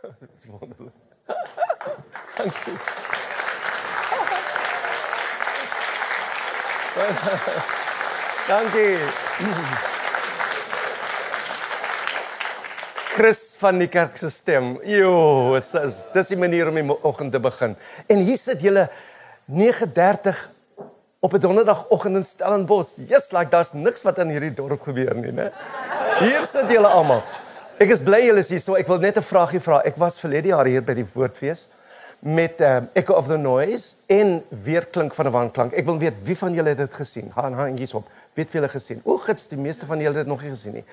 Dit is wonderlik. Dankie. Dankie. Chris van die kerk se stem. Jo, is, is dis die manier om die oggend te begin. En hier sit julle 9:30 op 'n donderdagoggend in Stellenbosch. Yes, like daar's niks wat in hierdie dorp gebeur nie, né? Hier sit julle almal. Ek is bly julle is hier. So ek wil net 'n vraagie vra. Ek was verlede jaar hier by die Woordfees met um, Echo of the Noise en Weerklink van 'n wanklank. Ek wil weet wie van julle het dit gesien? Haan handjies op. Weet wie julle gesien? O, gits, die meeste van julle het dit nog nie gesien nie.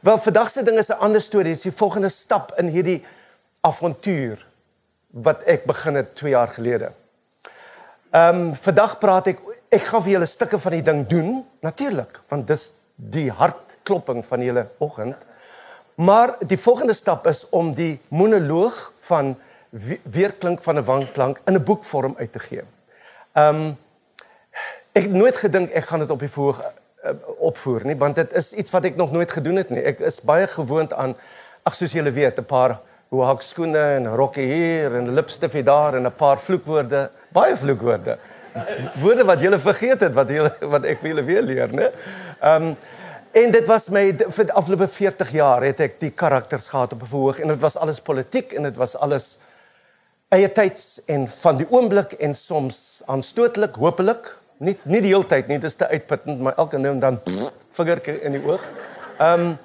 Wel, vandag se ding is 'n ander storie. Dis die volgende stap in hierdie avontuur wat ek begin het 2 jaar gelede. Ehm um, vandag praat ek ek gaan vir julle stukke van die ding doen, natuurlik, want dis die hartklopping van julle oggend. Maar die volgende stap is om die monoloog van weerklink van 'n wanklank in 'n boekvorm uit te gee. Ehm um, ek het nooit gedink ek gaan dit op die verhoog uh, opvoer nie, want dit is iets wat ek nog nooit gedoen het nie. Ek is baie gewoond aan ag soos julle weet, 'n paar hoek skoene en 'n rokkie hier en 'n lipstifie daar en 'n paar vloekwoorde, baie vloekwoorde. Woorde wat julle vergeet het wat julle wat ek vir julle weer leer, né? Ehm um, En dit was my vir die afgelope 40 jaar het ek die karakters gehad op verhoog en dit was alles politiek en dit was alles eie tyds en van die oomblik en soms aanstootlik, hopelik, nie nie die hele tyd nie, dit is te uitputtend, maar elke nou en dan vingertjie in die oog. Ehm um,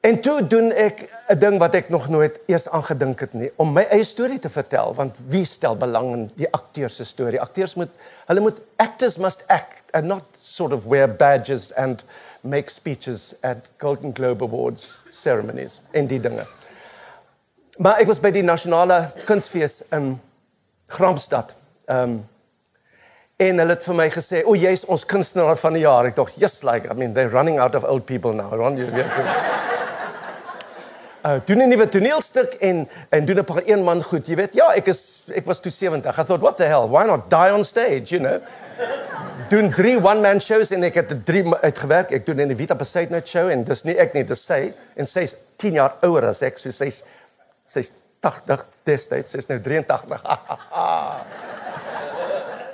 En toe doen ek 'n ding wat ek nog nooit eers aangedink het nie, om my eie storie te vertel, want wie stel belang in die akteur se storie? Akteurs moet hulle moet actors must act and not sort of wear badges and make speeches at Golden Globe Awards ceremonies en die dinge. Maar ek was by die nasionale kunsfees in Gramstad. Ehm um, en hulle het vir my gesê, "O, jy's ons kunstenaar van die jaar." Ek dink, "Yes, like I mean they're running out of old people now." Ron, you weet so uh doen 'n nuwe toneelstuk en en doen 'n paar een man goed. Jy weet, ja, ek is ek was toe 70. I thought, what the hell? Why not die on stage, you know? doen drie one man shows en ek het drie uitgewerk. Ek doen in die Vita Passate Night show en dis nie ek nie, dis sy en sy's 10 jaar ouer as ek, so sy's sy's 80 destyds, sy's nou 83.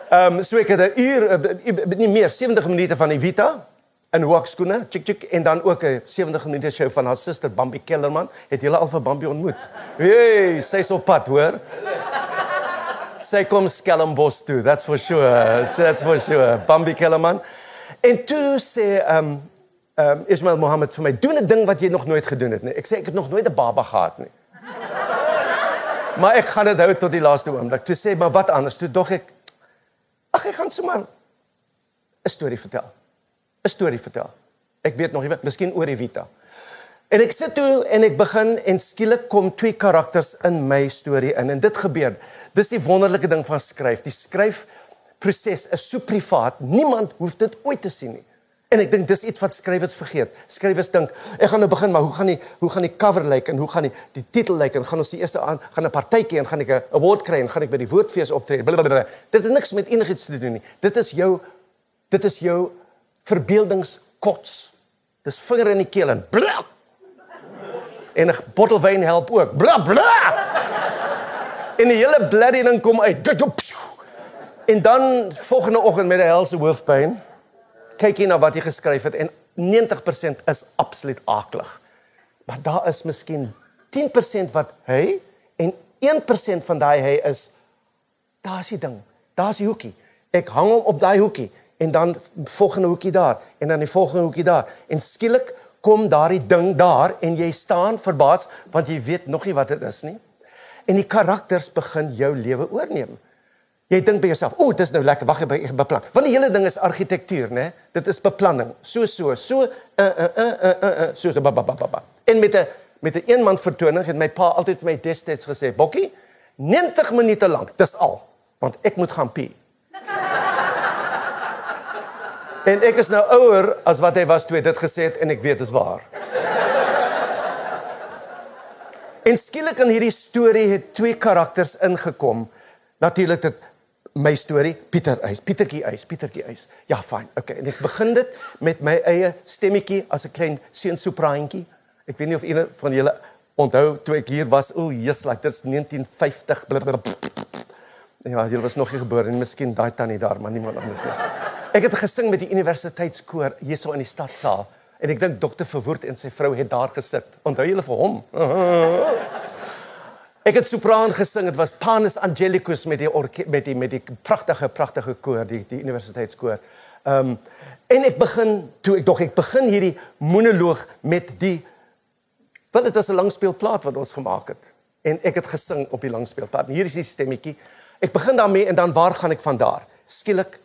Ehm um, so ek het 'n uur eh, nie meer 70 minute van die Vita in hoekskoene, chik chik en dan ook 'n 70 minute show van haar suster Bambi Kellerman. Het julle al vir Bambi ontmoet? Hey, sy's op pad, hoor. Sy kom Stellenbosch toe. That's for sure. That's for sure. Bambi Kellerman. En toe sê ehm um, ehm um, Ismail Mohammed vir my, doen 'n ding wat jy nog nooit gedoen het nie. Ek sê ek het nog nooit 'n baba gehad nie. maar ek gaan dit hou tot die laaste oomblik. Toe sê maar wat anders? Toe dog ek ag ek gaan sommer 'n storie vertel. 'n storie vertel. Ek weet nog nie wat, miskien oor Evita. En ek sit toe en ek begin en skielik kom twee karakters in my storie in en dit gebeur. Dis die wonderlike ding van skryf. Die skryfproses is so privaat. Niemand hoef dit ooit te sien nie. En ek dink dis iets wat skrywers vergeet. Skrywers dink, ek gaan nou begin, maar hoe gaan die hoe gaan die cover lyk en hoe gaan die die titel lyk en gaan ons die eerste aan gaan 'n partytjie en gaan ek 'n award kry en gaan ek by die woordfees optree. Dit het niks met enigiets te doen nie. Dit is jou dit is jou verbeeldingskots. Dis vinger in die keel en bla. En 'n bottel wyn help ook. Bla bla. En die hele bloody ding kom uit. En dan volgende oggend met 'n helse hoofpyn kyk jy na wat jy geskryf het en 90% is absoluut aaklig. Maar daar is miskien 10% wat hy en 1% van daai hy is daar's die ding. Daar's die hoekie. Ek hang hom op daai hoekie en dan volgende hoekie daar en dan die volgende hoekie daar. En skielik kom daardie ding daar en jy staan verbaas want jy weet nog nie wat dit is nie. En die karakters begin jou lewe oorneem. Jy dink by jouself o dit is nou lekker wag ek beplan. Want die hele ding is argitektuur nê dit is beplanning. So so so uh uh uh uh, uh, uh so ba ba ba ba en met 'n met 'n een man vertoning het my pa altyd vir my destyds gesê bokkie 90 minute lank dis al want ek moet gaan pee En ek is nou ouer as wat hy was toe hy dit gesê het en ek weet dit is waar. en skielik in hierdie storie het twee karakters ingekom. Natuurlik dit my storie Pieter Eis, Pietertjie Eis, Pietertjie Eis. Ja, fyn. Okay, en ek begin dit met my eie stemmetjie as 'n klein seun sopraantjie. Ek weet nie of een van julle onthou toe ek hier was, o, Jesus, like dit is 1950. Blablabla. Ja, jy was nog nie gebore nie, miskien daai tannie daar, maar niemand anders nie. Ek het gesing met die universiteitskoor hierso in die stadsaal en ek dink dokter Verwoerd en sy vrou het daar gesit. Onthou julle vir hom? Ek het sopraan gesing, dit was Panis Angelicus met die met die met die pragtige pragtige koor, die die universiteitskoor. Ehm um, en ek begin toe ek dog ek begin hierdie monoloog met die want dit was 'n langspeelplaat wat ons gemaak het en ek het gesing op die langspeelplaat. Hier is die stemmetjie. Ek begin daarmee en dan waar gaan ek van daar? Skielik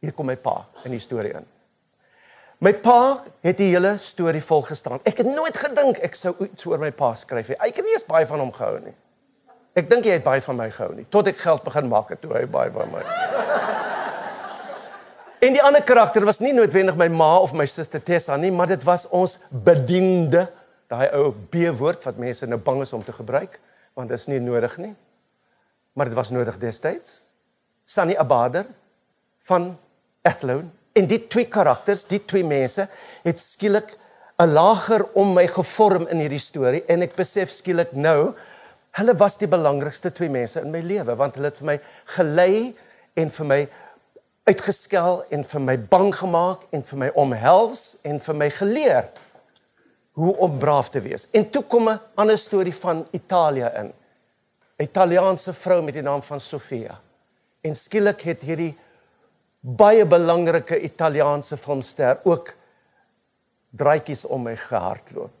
hier kom my pa in die storie in. My pa het die hele storie volgestaan. Ek het nooit gedink ek sou iets oor my pa skryf nie. Ek het nie eens baie van hom gehou nie. Ek dink hy het baie van my gehou nie tot ek geld begin maak het toe hy baie van my. En die ander karakter was nie noodwendig my ma of my suster Tessa nie, maar dit was ons bediende, daai ou B-woord wat mense nou bang is om te gebruik, want dit is nie nodig nie. Maar dit was nodig destyds. Sunny Abader van Athlone en die twee karakters, die twee mense het skielik 'n lager om my gevorm in hierdie storie en ek besef skielik nou hulle was die belangrikste twee mense in my lewe want hulle het vir my gelei en vir my uitgeskel en vir my bang gemaak en vir my omhels en vir my geleer hoe om braaf te wees. En toe kom 'n ander storie van Italië in. 'n Italiaanse vrou met die naam van Sofia. En skielik het hierdie baie belangrike Italiaanse filmster ook draaitjies om my gehardloop.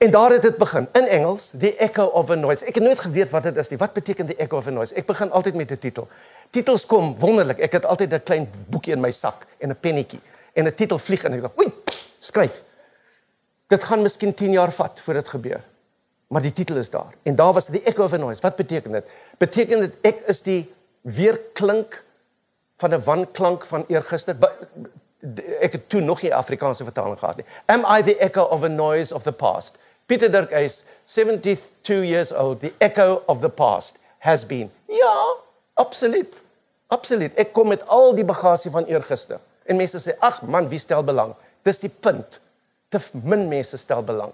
En daar het dit begin in Engels, The Echo of a Noise. Ek het nooit geweet wat dit is nie. Wat beteken The Echo of a Noise? Ek begin altyd met 'n titel. Titels kom wonderlik. Ek het altyd 'n klein boekie in my sak en 'n pennetjie en 'n titel vlieg en ek dink, "Oei, skryf." Dit gaan miskien 10 jaar vat voor dit gebeur. Maar die titel is daar. En daar was The Echo of a Noise. Wat beteken dit? Beteken dit ek is die weerklink van 'n wanklank van eergister? Ek het toe nog nie Afrikaanse vertaling gehad nie. Am I the echo of a noise of the past? Pieter Dirk is 72 years old. The echo of the past has been. Ja, absoluut. Absoluut. Ek kom met al die bagasie van eergister. En mense sê, "Ag man, wie stel belang?" Dis die punt. Te min mense stel belang.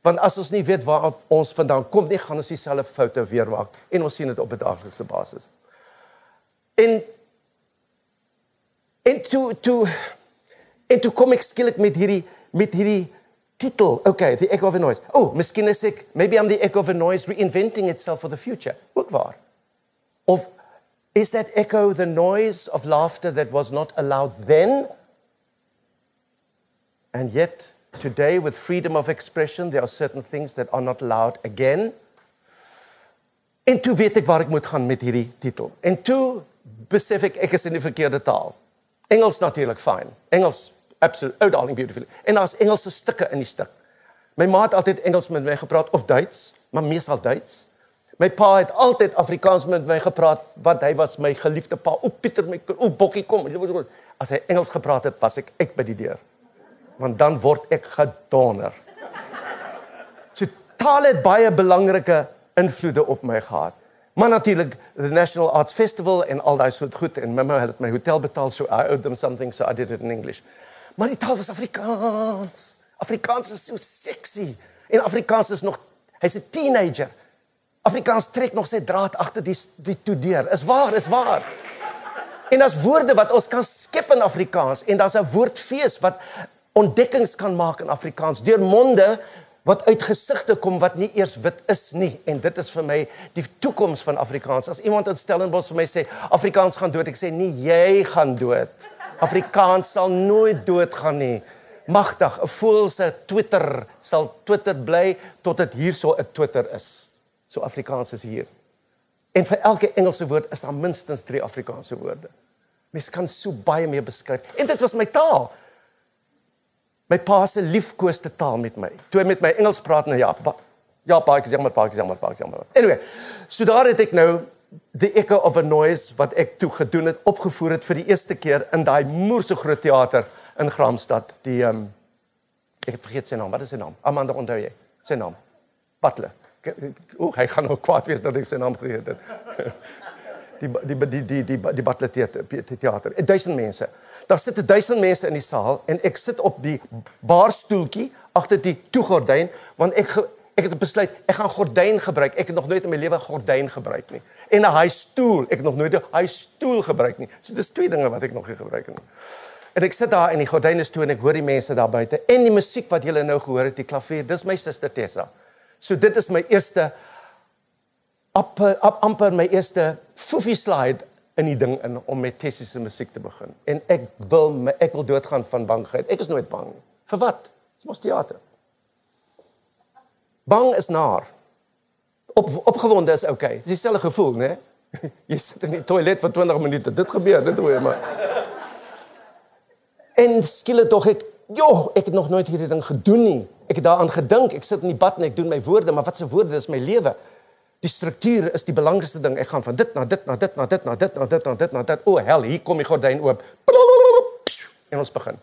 Want as ons nie weet waar ons vandaan kom nie, gaan ons dieselfde foute weer maak en ons sien dit op 'n daaglikse basis. En en toe toe en toe kom ek skielik met hierdie met hierdie titel. Okay, the echo of a noise. Oh, miskien is ek maybe I'm the echo of a noise reinventing itself for the future. Ook waar. Of is that echo the noise of laughter that was not allowed then? And yet today with freedom of expression there are certain things that are not allowed again. En toe weet ek waar ek moet gaan met hierdie titel. En toe besef ek ek is in die verkeerde taal. Engels natuurlik fyn. Engels absolute oh darling beautiful. En daar's Engelse stukke in die stuk. My ma het altyd Engels met my gepraat of Duits, maar meestal Duits. My pa het altyd Afrikaans met my gepraat want hy was my geliefde pa. O Pieter my o Bokkie kom. As hy Engels gepraat het, was ek uit by die deur. Want dan word ek gedonder. So taal het baie belangrike invloede op my gehad. Maar natuurlik the National Arts Festival en al daai soort goed en mamma het my hotel betaal so I owed them something so I did it in English. Maar die taal was Afrikaans. Afrikaans is so sexy. En Afrikaans is nog hy's 'n teenager. Afrikaans trek nog sy draad agter die die toe deur. Is waar, is waar. En as woorde wat ons kan skep in Afrikaans en daar's 'n woordfees wat ontdekkings kan maak in Afrikaans deur monde wat uit gesigte kom wat nie eers wit is nie en dit is vir my die toekoms van Afrikaans. As iemand in Stellenbosch vir my sê Afrikaans gaan dood, ek sê nie jy gaan dood. Afrikaans sal nooit doodgaan nie. Magtig, 'n voël se Twitter sal Twitter bly tot dit hierso 'n Twitter is. So Afrikaans is hier. En vir elke Engelse woord is daar minstens 3 Afrikaanse woorde. Mens kan so baie meer beskryf. En dit was my taal. My pa se liefkoeste taal met my. Toe hy met my Engels praat nou ja, pa, ja, pa, ek sê maar pa, ek sê maar pa, ek sê maar. Anyway, so daar het ek nou the echo of a noise wat ek toe gedoen het opgevoer het vir die eerste keer in daai moerse groot teater in Graamsstad die ehm um, ek het vergeet sy naam. Wat is sy naam? Amanda onthou jy? Sy naam. Butler. O hy gaan nou kwaad wees dat ek sy naam vergeet het die die die die die die Butler teater teater duisend mense daar sit 1000 mense in die saal en ek sit op die baarstoeltjie agter die toegordyn want ek Ek het besluit ek gaan gordyn gebruik. Ek het nog nooit in my lewe gordyn gebruik nie. En 'n high stool, ek het nog nooit 'n high stool gebruik nie. So dis twee dinge wat ek nog nie gebruik het nie. En ek sit daar in die gordyne toe en ek hoor die mense daar buite en die musiek wat julle nou gehoor het, die klavier, dis my suster Tessa. So dit is my eerste amper amper my eerste foofie slide in die ding in om met Tessie se musiek te begin. En ek wil my, ek wil doodgaan van bangheid. Ek is nooit bang nie. Vir wat? Dis mos teater. Bang is naar. Op opgewonde is okay. Dis dieselfde gevoel, né? Jy sit in die toilet vir 20 minute. Dit gebeur, dit hoor jy maar. En skielik tog ek, joh, ek het nog nooit hierdie ding gedoen nie. Ek het daaraan gedink. Ek sit in die bad en ek doen my woorde, maar wat se woorde is my lewe? Die struktuur is die belangrikste ding. Ek gaan van dit na dit na dit na dit na dit na dit na dit na dit. O, hel, hier kom die gordyn oop. En ons begin.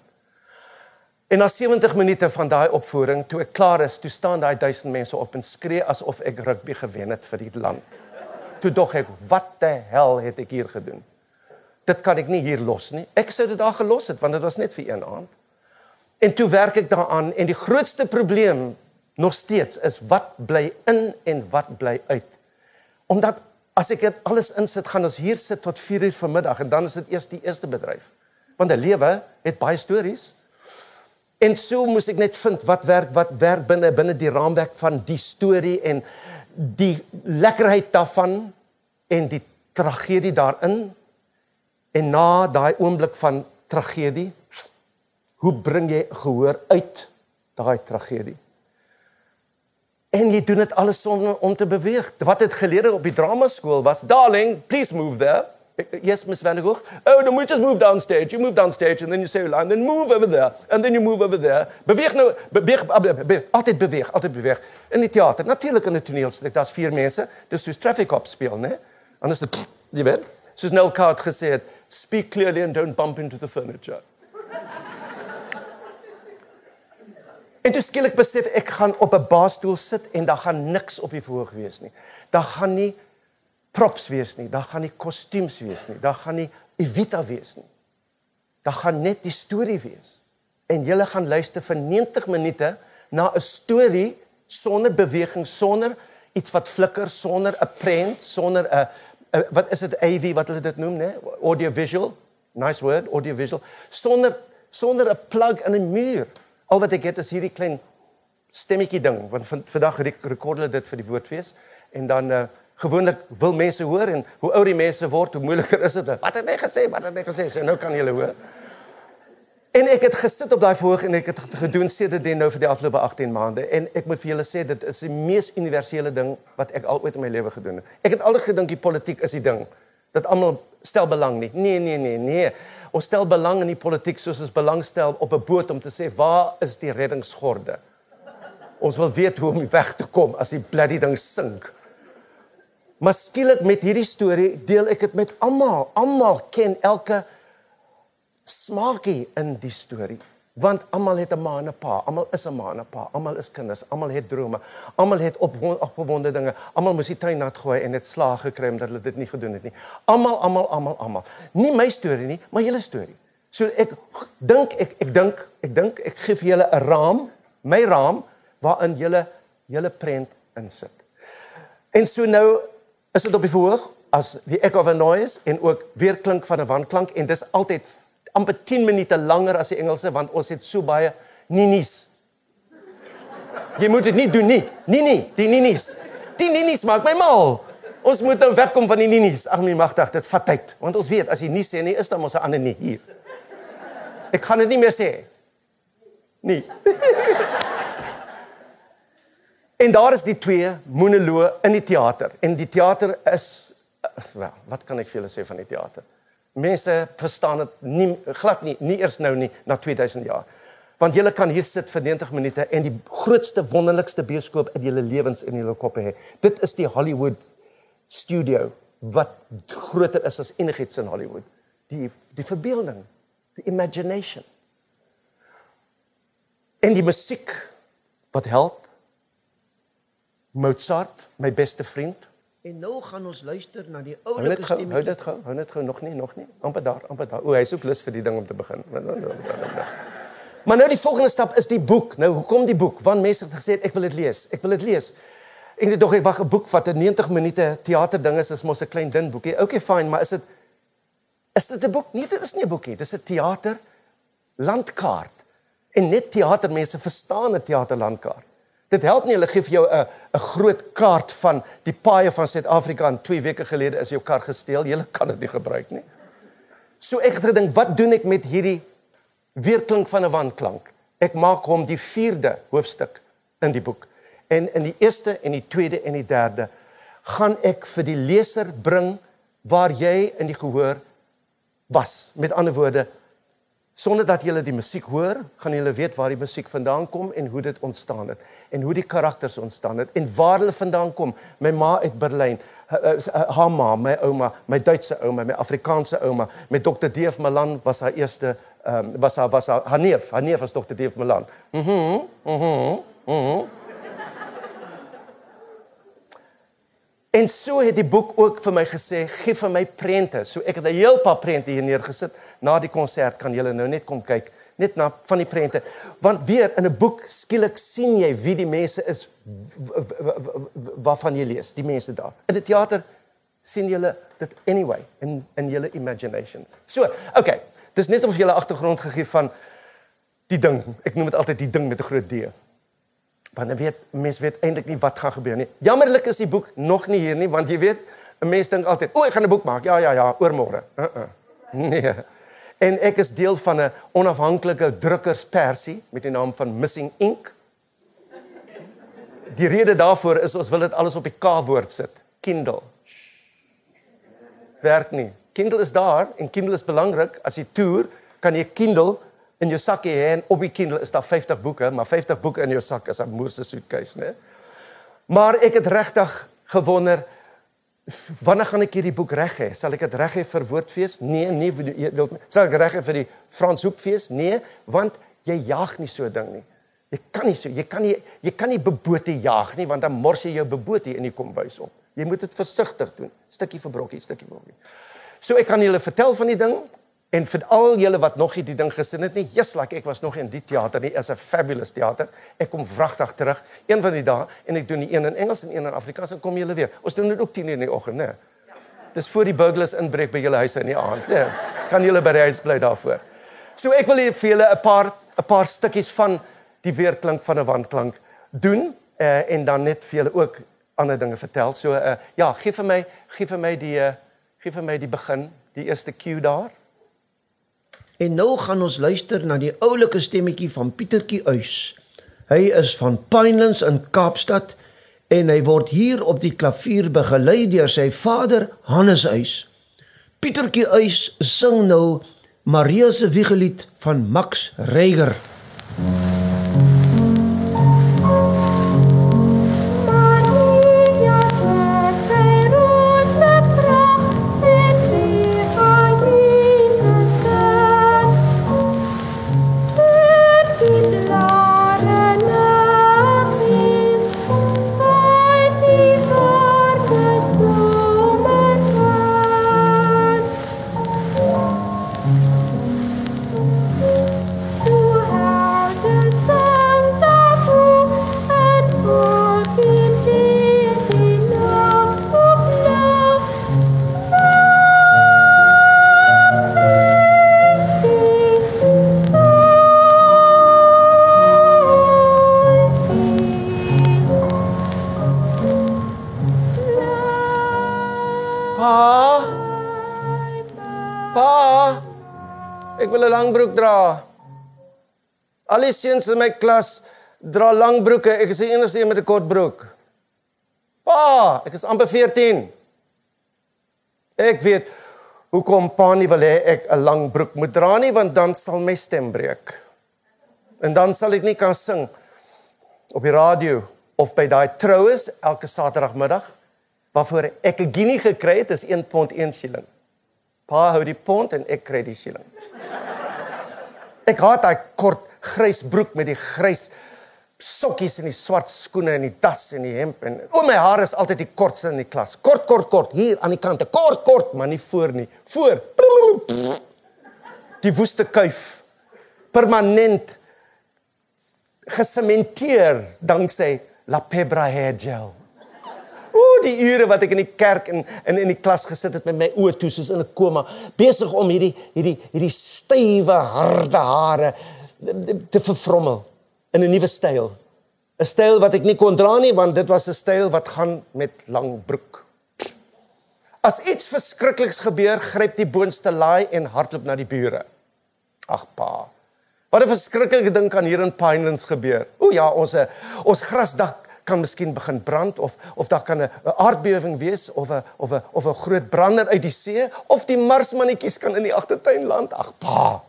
En na 70 minute van daai opvoering, toe ek klaar is, toe staan daai duisend mense op en skree asof ek rugby gewen het vir die land. Toe dog ek, wat die hel het ek hier gedoen? Dit kan ek nie hier los nie. Ek sou dit daar gelos het want dit was net vir een aand. En toe werk ek daaraan en die grootste probleem nog steeds is wat bly in en wat bly uit. Omdat as ek dit alles insit, gaan ons hier sit tot 4:00 vanmiddag en dan is dit eers die eerste bedryf. Want 'n lewe het baie stories. En so moet ek net vind wat werk, wat werk binne binne die raamwerk van die storie en die lekkerheid daarvan en die tragedie daarin. En na daai oomblik van tragedie, hoe bring jy gehoor uit daai tragedie? En jy doen dit alles sonder om te beweeg. Wat het geleer op die drama skool was, darling, please move there. Yes, Miss Van Gogh. Oh, then we just move downstage. You move downstage and then you say a line, then move over there and then you move over there. Beweeg nou, beweeg, beweeg altyd beweeg, altyd beweeg. In die teater, natuurlik in 'n toneelstuk, daar's vier mense, dis soos traffic cop speel, né? Anders dit jy weet, soos Noel Coward gesê het, speak clearly and don't bump into the furniture. En toe skielik besef ek gaan op 'n baasstoel sit en daar gaan niks op die verhoog wees nie. Daar gaan nie props wees nie, daar gaan nie kostuums wees nie, daar gaan nie Evita wees nie. Daar gaan net die storie wees. En jy gaan luister vir 90 minute na 'n storie sonder beweging, sonder iets wat flikker, sonder 'n prent, sonder 'n wat is dit AV wat hulle dit noem, né? Audio visual. Nice word, audio visual. Sonder sonder 'n plug in 'n muur. Al wat ek het is hierdie klein stemmetjie ding want vandag rekord hulle dit vir die woordfees en dan uh, gewoonlik wil mense hoor en hoe ouer die mense word hoe moeiliker is dit. Wat het hy gesê? Wat het hy gesê? So nou kan jy hoor. En ek het gesit op daai verhoog en ek het gedoen sedert dit nou vir die afgelope 18 maande en ek moet vir julle sê dit is die mees universele ding wat ek al ooit in my lewe gedoen het. Ek het altyd gedink die politiek is die ding dat almal stel belang nie. Nee, nee, nee, nee. Ons stel belang in die politiek soos ons belangstel op 'n boot om te sê waar is die reddingsgorde? Ons wil weet hoe om weg te kom as die bloody ding sink. Maar skielik met hierdie storie deel ek dit met almal. Almal ken elke smaakie in die storie want almal het 'n ma en 'n pa, almal is 'n ma en 'n pa, almal is kinders, almal het drome, almal het op opgewonde dinge, almal moes die tuin nat gooi en dit slaag gekry omdat hulle dit nie gedoen het nie. Almal, almal, almal, almal. Nie my storie nie, maar julle storie. So ek dink ek ek dink ek dink ek gee vir julle 'n raam, my raam waarin julle julle prent insit. En so nou is dit op die verhoog as die echo of a noise en ook weer klink van 'n wanklank en dis altyd amper 10 minute langer as die Engelse want ons het so baie ninies. Jy moet dit nie doen nie. Nee nee, die ninies. Die ninies maak my mal. Ons moet nou wegkom van die ninies. Ag my magtig, dit vat tyd want ons weet as jy nie sê nie is dan mos 'n ander nie hier. Ek kan dit nie meer sê. Nee. en daar is die twee monoloë in die teater en die teater is wel, wat kan ek vir julle sê van die teater? Mense verstaan dit nie glad nie, nie eers nou nie na 2000 jaar. Want jy kan hier sit vir 90 minute en die grootste wonderlikste bioskoop in julle lewens in julle koppe hê. Dit is die Hollywood studio wat groter is as enigiets in Hollywood. Die die verbeelding, die imagination. En die musiek wat help Mozart, my beste vriend, En nou gaan ons luister na die oulike stemmetjie. Hou dit gou, hou dit gou nog nie, nog nie. amper daar, amper daar. O, hy's ook lus vir die ding om te begin. Maar nou die volgende stap is die boek. Nou hoekom die boek? Want mense het gesê ek wil dit lees. Ek wil dit lees. Ek het dog ek wag 'n boek wat 'n 90 minute teater ding is, is mos 'n klein dun boekie. Okay, fine, maar is dit is dit 'n boek? Nee, dit is nie 'n boekie. Dis 'n teater landkaart. En net teatermense verstaan 'n teaterlandkaart. Dit help nie hulle gee vir jou 'n 'n groot kaart van die paaie van Suid-Afrika en 2 weke gelede is jou kar gesteel. Jy kan dit nie gebruik nie. So ek het gedink, wat doen ek met hierdie weerklink van 'n wanklank? Ek maak hom die 4de hoofstuk in die boek. En in die eerste en die tweede en die derde gaan ek vir die leser bring waar jy in die gehoor was. Met ander woorde, sonder dat jy die musiek hoor, gaan jy weet waar die musiek vandaan kom en hoe dit ontstaan het en hoe die karakters ontstaan het en waar hulle vandaan kom. My ma uit Berlyn, haar ma, my ouma, my Duitse ouma, my Afrikaanse ouma, met Dr. Deef Malan was haar eerste ehm um, was haar was haar, haar neef, haar neef was Dr. Deef Malan. Mhm. Mm mhm. Mm mhm. Mm En so het die boek ook vir my gesê, gee vir my prente. So ek het 'n heel paar prente hier neergesit. Na die konsert kan julle nou net kom kyk, net na van die prente. Want weer in 'n boek skielik sien jy wie die mense is waarvan jy lees, die mense daar. In die teater sien julle dit anyway in in julle imaginations. So, okay. Dis net om vir julle agtergrond gegee van die ding. Ek noem dit altyd die ding met 'n groot D want dan weet mense weet eintlik nie wat gaan gebeur nie. Jammerlik is die boek nog nie hier nie want jy weet 'n mens dink altyd, "O, ek gaan 'n boek maak." Ja, ja, ja, oor môre. Uh -uh. Nee. En ek is deel van 'n onafhanklike drukkerspersie met die naam van Missing Ink. Die rede daarvoor is ons wil dit alles op die K-woord sit. Kindle. Werk nie. Kindle is daar en Kindle is belangrik as jy toer, kan jy Kindle in jou sakkie hê en op die Kindle is daar 50 boeke, maar 50 boeke in jou sak is 'n moerse suitcase, né? Maar ek het regtig gewonder wanneer gaan ek hierdie boek reg hê? Sal ek dit reg hê vir Woordfees? Nee, nee, wil sal ek reg hê vir die Frans Hoekfees? Nee, want jy jag nie so ding nie. Jy kan nie so, jy kan nie jy kan nie bebote jag nie want dan mors jy jou bebote in die kombuis op. Jy moet dit versigtig doen, stukkie vir brokkie, stukkie vir brokkie. So ek kan julle vertel van die ding, En vir al julle wat nog nie die ding gesien het nie, yes, like ek was nog in die teater nie, is 'n fabulous teater. Ek kom wragtig terug een van die dae en ek doen die een in Engels en een in Afrikaans en kom julle weer. Ons doen dit ook 10:00 in die oggend, né? Dis voor die burglars inbreek by julle huise in die aand, né? Kan julle by die huis bly daarvoor. So ek wil hier vir julle 'n paar 'n paar stukkies van die weerklank van 'n wandklank doen uh, en dan net vir julle ook ander dinge vertel. So uh, ja, gee vir my gee vir my die uh, gee vir my die begin, die eerste cue daar. En nou gaan ons luister na die oulike stemmetjie van Pietertjie Uys. Hy is van Pinelands in Kaapstad en hy word hier op die klavier begelei deur sy vader Hannes Uys. Pietertjie Uys sing nou Maria se wiegelied van Max Reiger. Seuns in my klas dra langbroeke. Ek is die enigste een met 'n kort broek. Pa, ek is amper 14. Ek weet hoekom pa nie wil hê ek 'n lang broek moet dra nie want dan sal my stem breek. En dan sal ek nie kan sing op die radio of by daai troues elke Saterdagmiddag waarvoor ek 'n guinea gekry het is 1 pond 1 shilling. Pa hou die pond en ek kry die shilling. Ek haat daai kort grys broek met die grys sokkies en die swart skoene en die tas en die hemp en o my haar is altyd die kortste in die klas. Kort kort kort hier aan die kante. Kort kort, maar nie voor nie. Voor. Die woeste kuif. Permanent gesementeer danksy La Pebra Hair Gel. Ooh, die ure wat ek in die kerk en in in die klas gesit het met my oë toe soos in 'n koma, besig om hierdie hierdie hierdie stywe harde hare te vervrommel in 'n nuwe styl. 'n Styl wat ek nie kon dra nie want dit was 'n styl wat gaan met lang broek. As iets verskrikliks gebeur, gryp die boonste laai en hardloop na die bure. Ag pa. Wat 'n verskriklike ding kan hier in Pinelands gebeur. O ja, ons ons grasdak kan miskien begin brand of of daar kan 'n aardbewing wees of 'n of 'n of 'n groot brander uit die see of die marsmannetjies kan in die agtertuin land. Ag pa.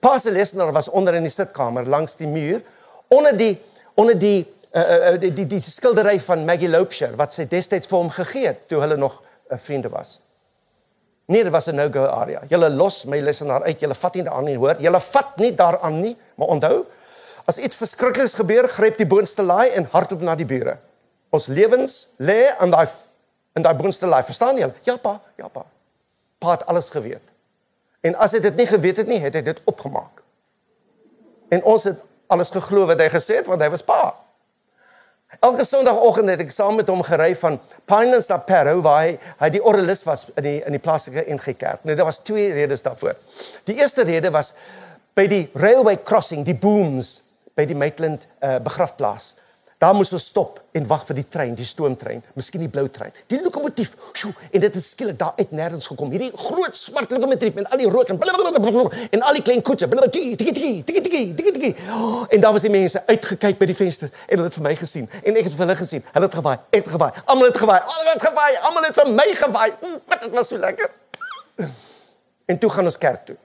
Pa se lesenaar was onder in die sitkamer langs die muur onder die onder die uh, uh, die, die die skildery van Maggie Loubser wat sy destyds vir hom gegee het toe hulle nog uh, vriende was. Nee, dit was 'n no-go area. Julle los my lesenaar uit. Julle vat nie daaraan nie, hoor. Julle vat nie daaraan nie, maar onthou, As iets verskrikliks gebeur, gryp die boonste laai en hardloop na die bure. Ons lewens lê aan daai in daai boonste laai. Verstaan jy? Ja pa, ja pa. Pa het alles geweet. En as hy dit nie geweet het nie, het hy dit opgemaak. En ons het alles geglo wat hy gesê het want hy was pa. Elke Sondagoggend het ek saam met hom gery van Pinelands na Parow waar hy hy die orrelis was in die in die plaaslike NG Kerk. Nou daar was twee redes daarvoor. Die eerste rede was by die railway crossing, die booms by die Maitland uh, begrafplaas. Daar moes ons stop en wag vir die trein, die stoomtrein, miskien die blou trein. Die lokomotief, sjoe, en dit het skielik daar uit nêrens gekom. Hierdie groot swart lokomotief met al die rook en en al die klein koetse. En daar was die mense uitgekyk by die vensters en hulle het vir my gesien en ek het vir hulle gesien. Hulle het gewaai, ek het gewaai. Almal het gewaai. Almal het gewaai. Almal het vir my gewaai. Wat dit was so lekker. En toe gaan ons kerk toe.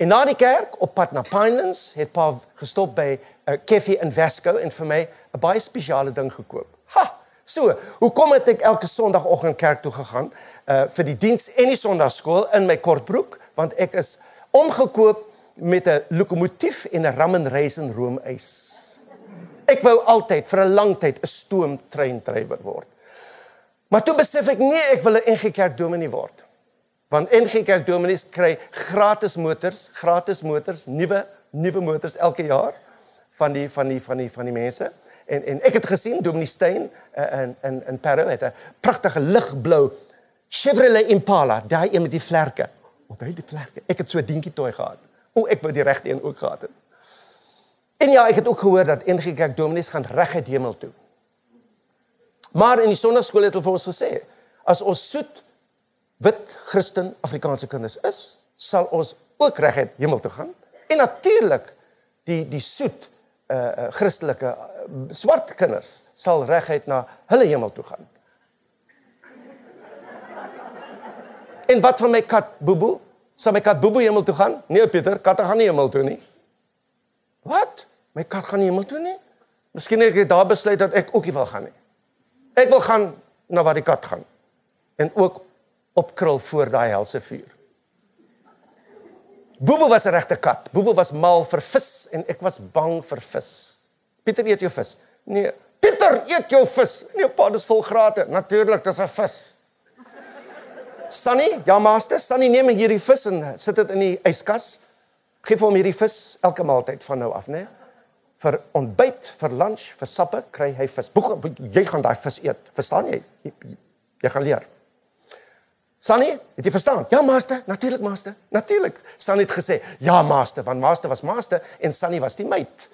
En na die kerk op pad na Pinelands het pa gestop by uh, koffie in Vesco en vir my 'n baie spesiale ding gekoop. Ha. So, hoekom het ek elke Sondagoggend kerk toe gegaan uh vir die diens en die Sondagskool in my kortbroek want ek is omgekoop met 'n lokomotief en 'n ram and raisin roomys. Ek wou altyd vir 'n lang tyd 'n stoomtreindrywer word. Maar toe besef ek nee, ek wil 'n NG Kerk dominee word. Want NG Kerk Dominees kry gratis motors, gratis motors, nuwe nuwe motors elke jaar van die van die van die van die mense. En en ek het gesien Dominee Steyn uh, in in in Parow het 'n pragtige ligblou Chevrolet Impala, daai een met die vlerke. Wat hy die vlerke. Ek het so 'n dingetjie toy gehad. O, ek wou die regte een ook gehad het. En ja, ek het ook gehoor dat NG Kerk Dominees gaan reguit hemel toe. Maar in die sonnaskool het hulle vir ons gesê, as ons soet wit Christen Afrikaanse kinders is, sal ons ook reguit hemel toe gaan. En natuurlik die die soet uh, Christelike uh, swart kinders sal reguit na hulle hemel toe gaan. En wat van my kat Bobo? Sal my kat Bobo hemel toe gaan? Nee Pieter, katte gaan nie hemel toe nie. Wat? My kat gaan nie hemel toe nie? Miskien het ek daar besluit dat ek ook nie wil gaan nie. Ek wil gaan na waar die kat gaan. En ook opkrul voor daai helse vuur. Bobo was 'n regte kat. Bobo was mal vir vis en ek was bang vir vis. Pieter eet jou vis. Nee, Pieter eet jou vis. Nee, pa, dis vol grate. Natuurlik, dis 'n vis. Sunny, ja master, Sunny neem hierdie vis en sit dit in die yskas. Geef hom hierdie vis elke maaltyd van nou af, né? Nee? Vir ontbyt, vir lunch, vir sappe kry hy vis. Boek, jy gaan daai vis eet. Verstaan jy? Jy, jy gaan leer. Sunny, het jy verstaan? Ja, master, natuurlik master. Natuurlik. Sunny het gesê, "Ja, master," want master was master en Sunny was die meid.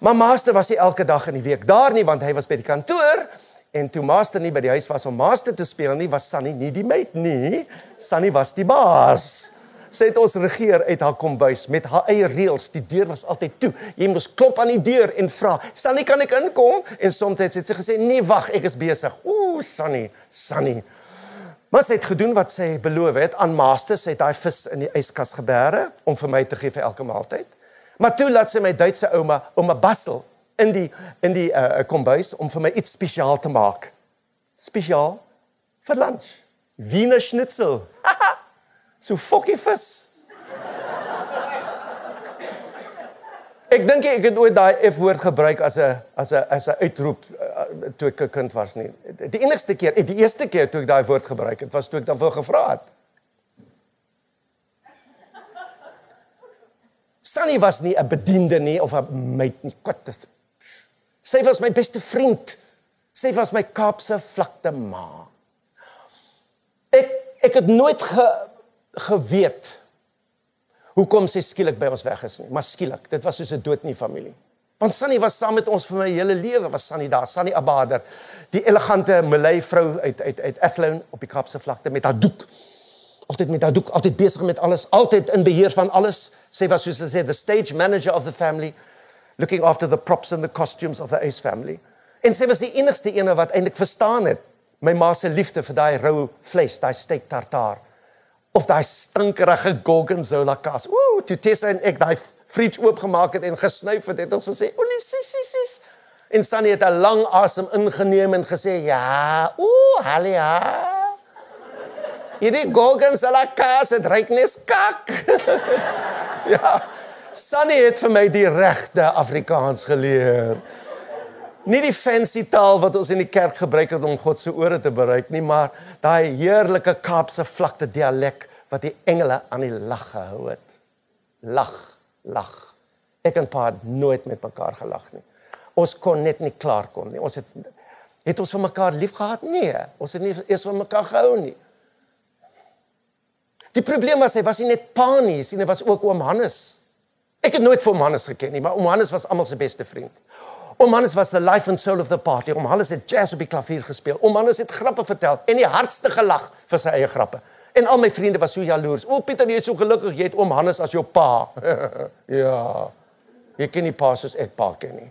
Maar master was nie elke dag in die week daar nie want hy was by die kantoor en toe master nie by die huis was om master te speel nie, was Sunny nie die meid nie. Sunny was die baas. Sy het ons regeer uit haar kombuis met haar eie reëls. Die deur was altyd toe. Jy moes klop aan die deur en vra, "Sunny, kan ek inkom?" En soms het sy gesê, "Nee, wag, ek is besig." Ooh, Sunny, Sunny. Maar sy het gedoen wat sy beloof het aan Master, sy het daai vis in die yskas gebeere om vir my te gee vir elke maaltyd. Maar toe laat sy my Duitse ouma, ouma Bassel in die in die uh, kombuis om vir my iets spesiaal te maak. Spesiaal vir lunch. Wiener Schnitzel. so fokkie vis. Ek dink ek het ooit daai F woord gebruik as 'n as 'n as 'n uitroep uh, toe ek 'n kind was nie. Die enigste keer, die eerste keer toe ek daai woord gebruik het, was toe ek dan vir gevra het. Sunny was nie 'n bediende nie of 'n meid nie. Kot. Sy was my beste vriend. Sy was my Kaapse vlakte ma. Ek ek het nooit ge, geweet hoekom sy skielik by ons weg is nie, maar skielik, dit was soos 'n dood in die familie. Want Sunny was saam met ons vir my hele lewe, was Sunny daar, Sunny Abader, die elegante Malay vrou uit uit uit Athlone op die Kaapse vlakte met haar doek. Altyd met haar doek, altyd besig met alles, altyd in beheer van alles. Sy was soos hulle sê the stage manager of the family, looking after the props and the costumes of the Ace family. En sy was die enigste ene wat eintlik verstaan het my ma se liefde vir daai rou vleis, daai steak tartaar of daai stinkerige gorgonzola kaas. Ooh, toe Tessa en ek daai fridge oopgemaak het en gesnyf het, het ons gesê, "O nee, sis, sis, sis." En Sunny het 'n lang asem ingeneem en gesê, "Ja, ooh, halia." Hierdie gorgonzola kaas het ryk nes kak. ja. Sunny het vir my die regte Afrikaans geleer. Nie die fancy taal wat ons in die kerk gebruik het om God se ore te bereik nie, maar daai heerlike Kaapse vlakte dialek wat die engele aan die lag gehou het. Lag lag. Ek en pa het nooit met mekaar gelag nie. Ons kon net nie klaar kom nie. Ons het het ons vir mekaar lief gehad? Nee, ons het nie eers van mekaar gehou nie. Die probleem was hy was nie net pa nie, sien hy was ook oom Hannes. Ek het nooit vir oom Hannes geken nie, maar oom Hannes was almal se beste vriend. Oom Hannes was the life and soul of the party. Oom Hannes het jazz op die klavier gespeel. Oom Hannes het grappe vertel en die hardste gelag vir sy eie grappe. En al my vriende was so jaloers. O Pieter, jy is so gelukkig jy het oom Hannes as jou pa. ja. Jy ken nie pa soos ek pa ken nie.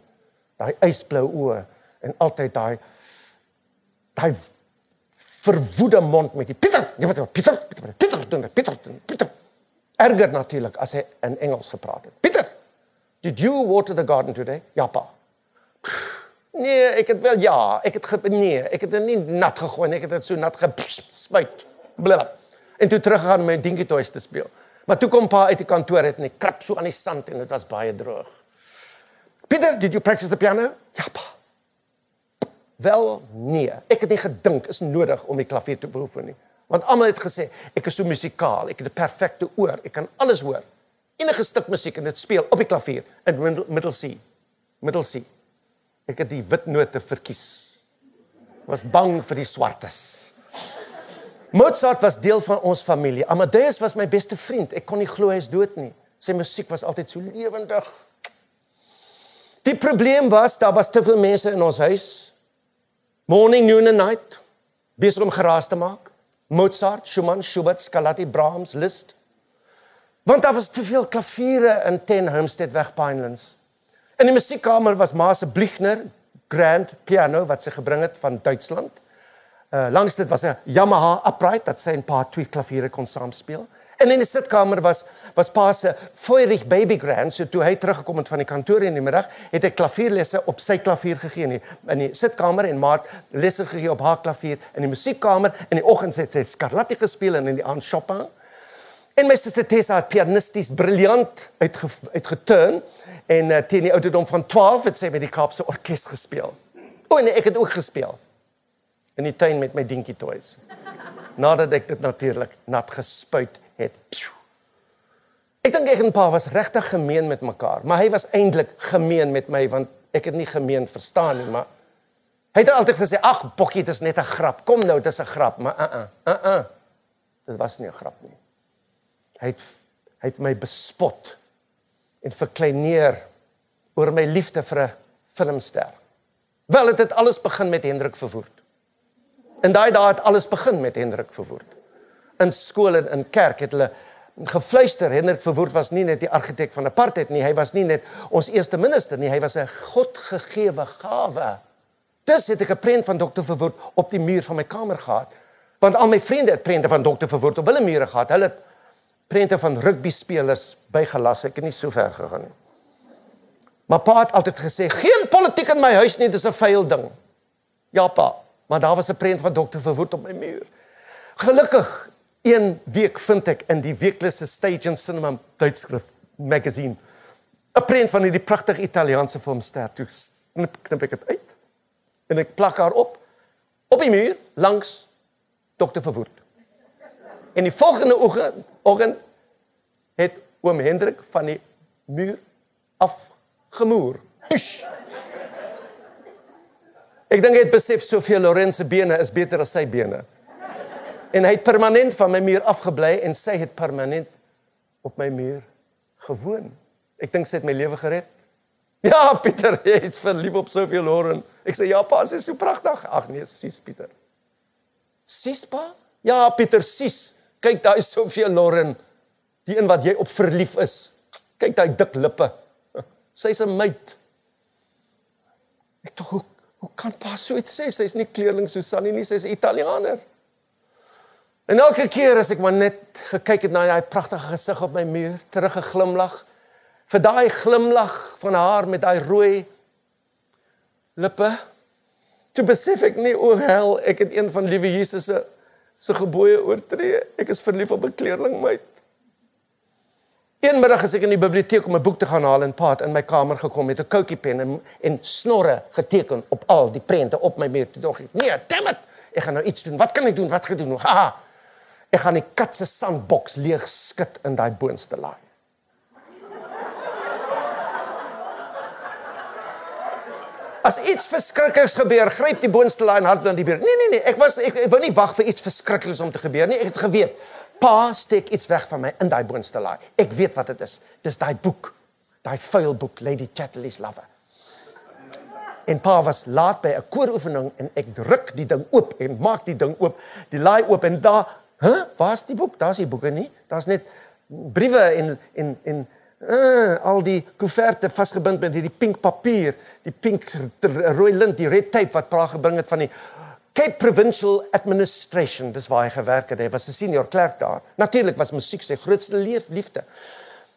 Daai ysblou oë en altyd daai daai verwoede mond met die Pieter, jy weet Pieter, Pieter, Pieter, Pieter, Pieter, Pieter. Erger natuurlik as hy in Engels gepraat het. Pieter, did you water the garden today? Ja pa. Nee, ek het wel ja, ek het nee, ek het dit nie nat gegooi nie, ek het dit so nat gespuit. Blablabla en toe teruggegaan om my dingie toys te speel. Maar toe kom pa uit die kantoor het en ek krap so aan die sand en dit was baie droog. Pieter, did you practice the piano? Ja pa. Wel nee, ek het nie gedink is nodig om die klavier te beoefen nie. Want almal het gesê ek is so musikaal, ek het 'n perfekte oor, ek kan alles hoor. Enige stuk musiek en dit speel op die klavier in middle C. Middle C. Ek het die wit note verkies. Was bang vir die swartes. Mozart was deel van ons familie. Amadeus was my beste vriend. Ek kon nie glo hy is dood nie. Sy musiek was altyd so lewendig. Die probleem was daar was te veel mense in ons huis. Morning, noon and night. Besig om geraas te maak. Mozart, Schumann, Schubert, Scarlatti, Brahms, Liszt. Want daar was te veel klaviere in Ten Homestead weg Pinelands. In die musiekkamer was Ma se Blichner grand piano wat sy gebring het van Duitsland. Uh langs dit was 'n Yamaha upright dat sy 'n paar twee klaviere kon saam speel. En in die sitkamer was was pa se Feurich baby grand, so toe hy teruggekom het van die kantoor in die middag, het hy klavierlesse op sy klavier gegee in die, in die sitkamer en maat lesse gegee op haar klavier in die musiekkamer in die oggend het sy Scarlatti gespeel en in die aand Chopin. En my suster Tessa het pianisties briljant uitge, uitgeturn en uh, teen die ouderdom van 12 het sy met die Kaapse orkes gespeel. O nee, ek het ook gespeel in die tuin met my dinkie toys. Nadat ek dit natuurlik nat gespuit het. Ek dink ek en pa was regtig gemeen met mekaar, maar hy was eintlik gemeen met my want ek het nie gemeen verstaan nie, maar hy het altyd gesê, "Ag, Bokkie, dit is net 'n grap. Kom nou, dit is 'n grap." Maar uh uh, uh uh. Dit was nie 'n grap nie. Hy het hy het my bespot en verkleineer oor my liefde vir 'n filmster. Wel, dit het alles begin met Hendrik Verwoerd. In daai dae het alles begin met Hendrik Verwoerd. In skole en in kerk het hulle gefluister Hendrik Verwoerd was nie net die argitek van apartheid nie, hy was nie net ons eerste minister nie, hy was 'n godgegewe gawe. Dis het ek 'n prent van Dr Verwoerd op die muur van my kamer gehad. Want al my vriende het prente van Dr Verwoerd op hulle mure gehad. Hulle het prente van rugby spelers bygelas. Ek het nie so ver gegaan nie. Maar pa het altyd gesê, "Geen politiek in my huis nie, dis 'n vuil ding." Ja pa, maar daar was 'n prent van dokter Verwoerd op my muur. Gelukkig een week vind ek in die weeklike Stage and Cinema tydskrif magazine 'n prent van hierdie pragtige Italiaanse filmster. Toe knip, knip ek dit uit en ek plak haar op op die muur langs dokter Verwoerd. En die volgende oggend oggend het oom Hendrik van die muur afgemoer. Push. Ek dink hy het besef soveel Lorenz se bene is beter as sy bene. En hy het permanent van my muur afgebly en sy het permanent op my muur gewoon. Ek dink sy het my lewe gered. Ja, Pieter, jy is verlief op soveel Loren. Ek sê ja, pa, sy is so pragtig. Ag nee, sis Pieter. Sis pa? Ja, Pieter, sis. Kyk, daar is soveel Loren. Die een wat jy op verlief is. Kyk daai dik lippe. Sy's 'n meid. Ek tog hoe hoe kan pa so iets sê? Sy's nie kleerling Susanne nie, sy's 'n Italianer. En elke keer as ek maar net gekyk het na daai pragtige gesig op my muur, terug 'n glimlag vir daai glimlag van haar met daai rooi lippe. Toe besef ek nie o hel, ek het een van liewe Jesus se se gebooie oortree. Ek is verlief op 'n kleerling meid. Een middag as ek in die biblioteek om 'n boek te gaan haal en paat in my kamer gekom met 'n koutjie pen en, en snorre geteken op al die prente op my muur. Toe dink ek, nee, damn it. Ek gaan nou iets doen. Wat kan ek doen? Wat gaan ek doen? Ha. Ek gaan die kat se sandboks leeg skud in daai boonste laai. As iets verskrikliks gebeur, gryp die boonste laai en hard dan die beer. Nee nee nee, ek was ek, ek wou nie wag vir iets verskrikliks om te gebeur nie. Ek het geweet Pa steek iets weg van my in daai boonste laai. Ek weet wat dit is. Dis daai boek. Daai vuil boek Lady Chatterley's Lover. En pa was laat by 'n kooroefening en ek druk die ding oop en maak die ding oop. Die laai oop en daar, hè, huh, waar's die boek? Daar's die boeke nie. Daar's net briewe en en en uh, al die koeverte vasgebind met hierdie pink papier, die pink rooi lint, die red tape wat pa gebring het van die Cape Provincial Administration, dis waar hy gewerk het. Hy was 'n senior klerk daar. Natuurlik was musiek sy grootste liefde.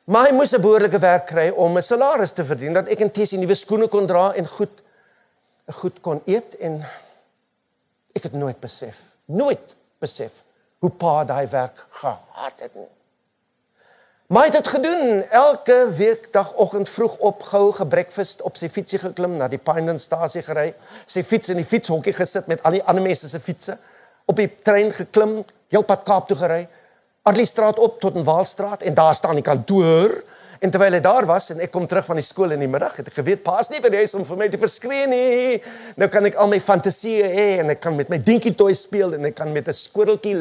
Maar hy moes 'n behoorlike werk kry om 'n salaris te verdien dat ek en Tessie nuwe skoene kon dra en goed goed kon eet en ek het nooit besef, nooit besef hoe pa daai werk gehad het nie. Maar hy het dit gedoen. Elke weekdagoggend vroeg op gou gebreakfast op sy fietsie geklim na die Pinelandstasie gery, sy fiets in die fietshokkie gesit met al die ander mense se fietsse, op die trein geklim, heelpad Kaap toe gery, Arliestraat op tot in Waalstraat en daar staan die kantoor. En terwyl hy daar was en ek kom terug van die skool in die middag, het ek geweet paas nie die huis om vir my te verskree nie. Nou kan ek al my fantasieë hê en ek kan met my dinkie toy speel en ek kan met 'n skotteltjie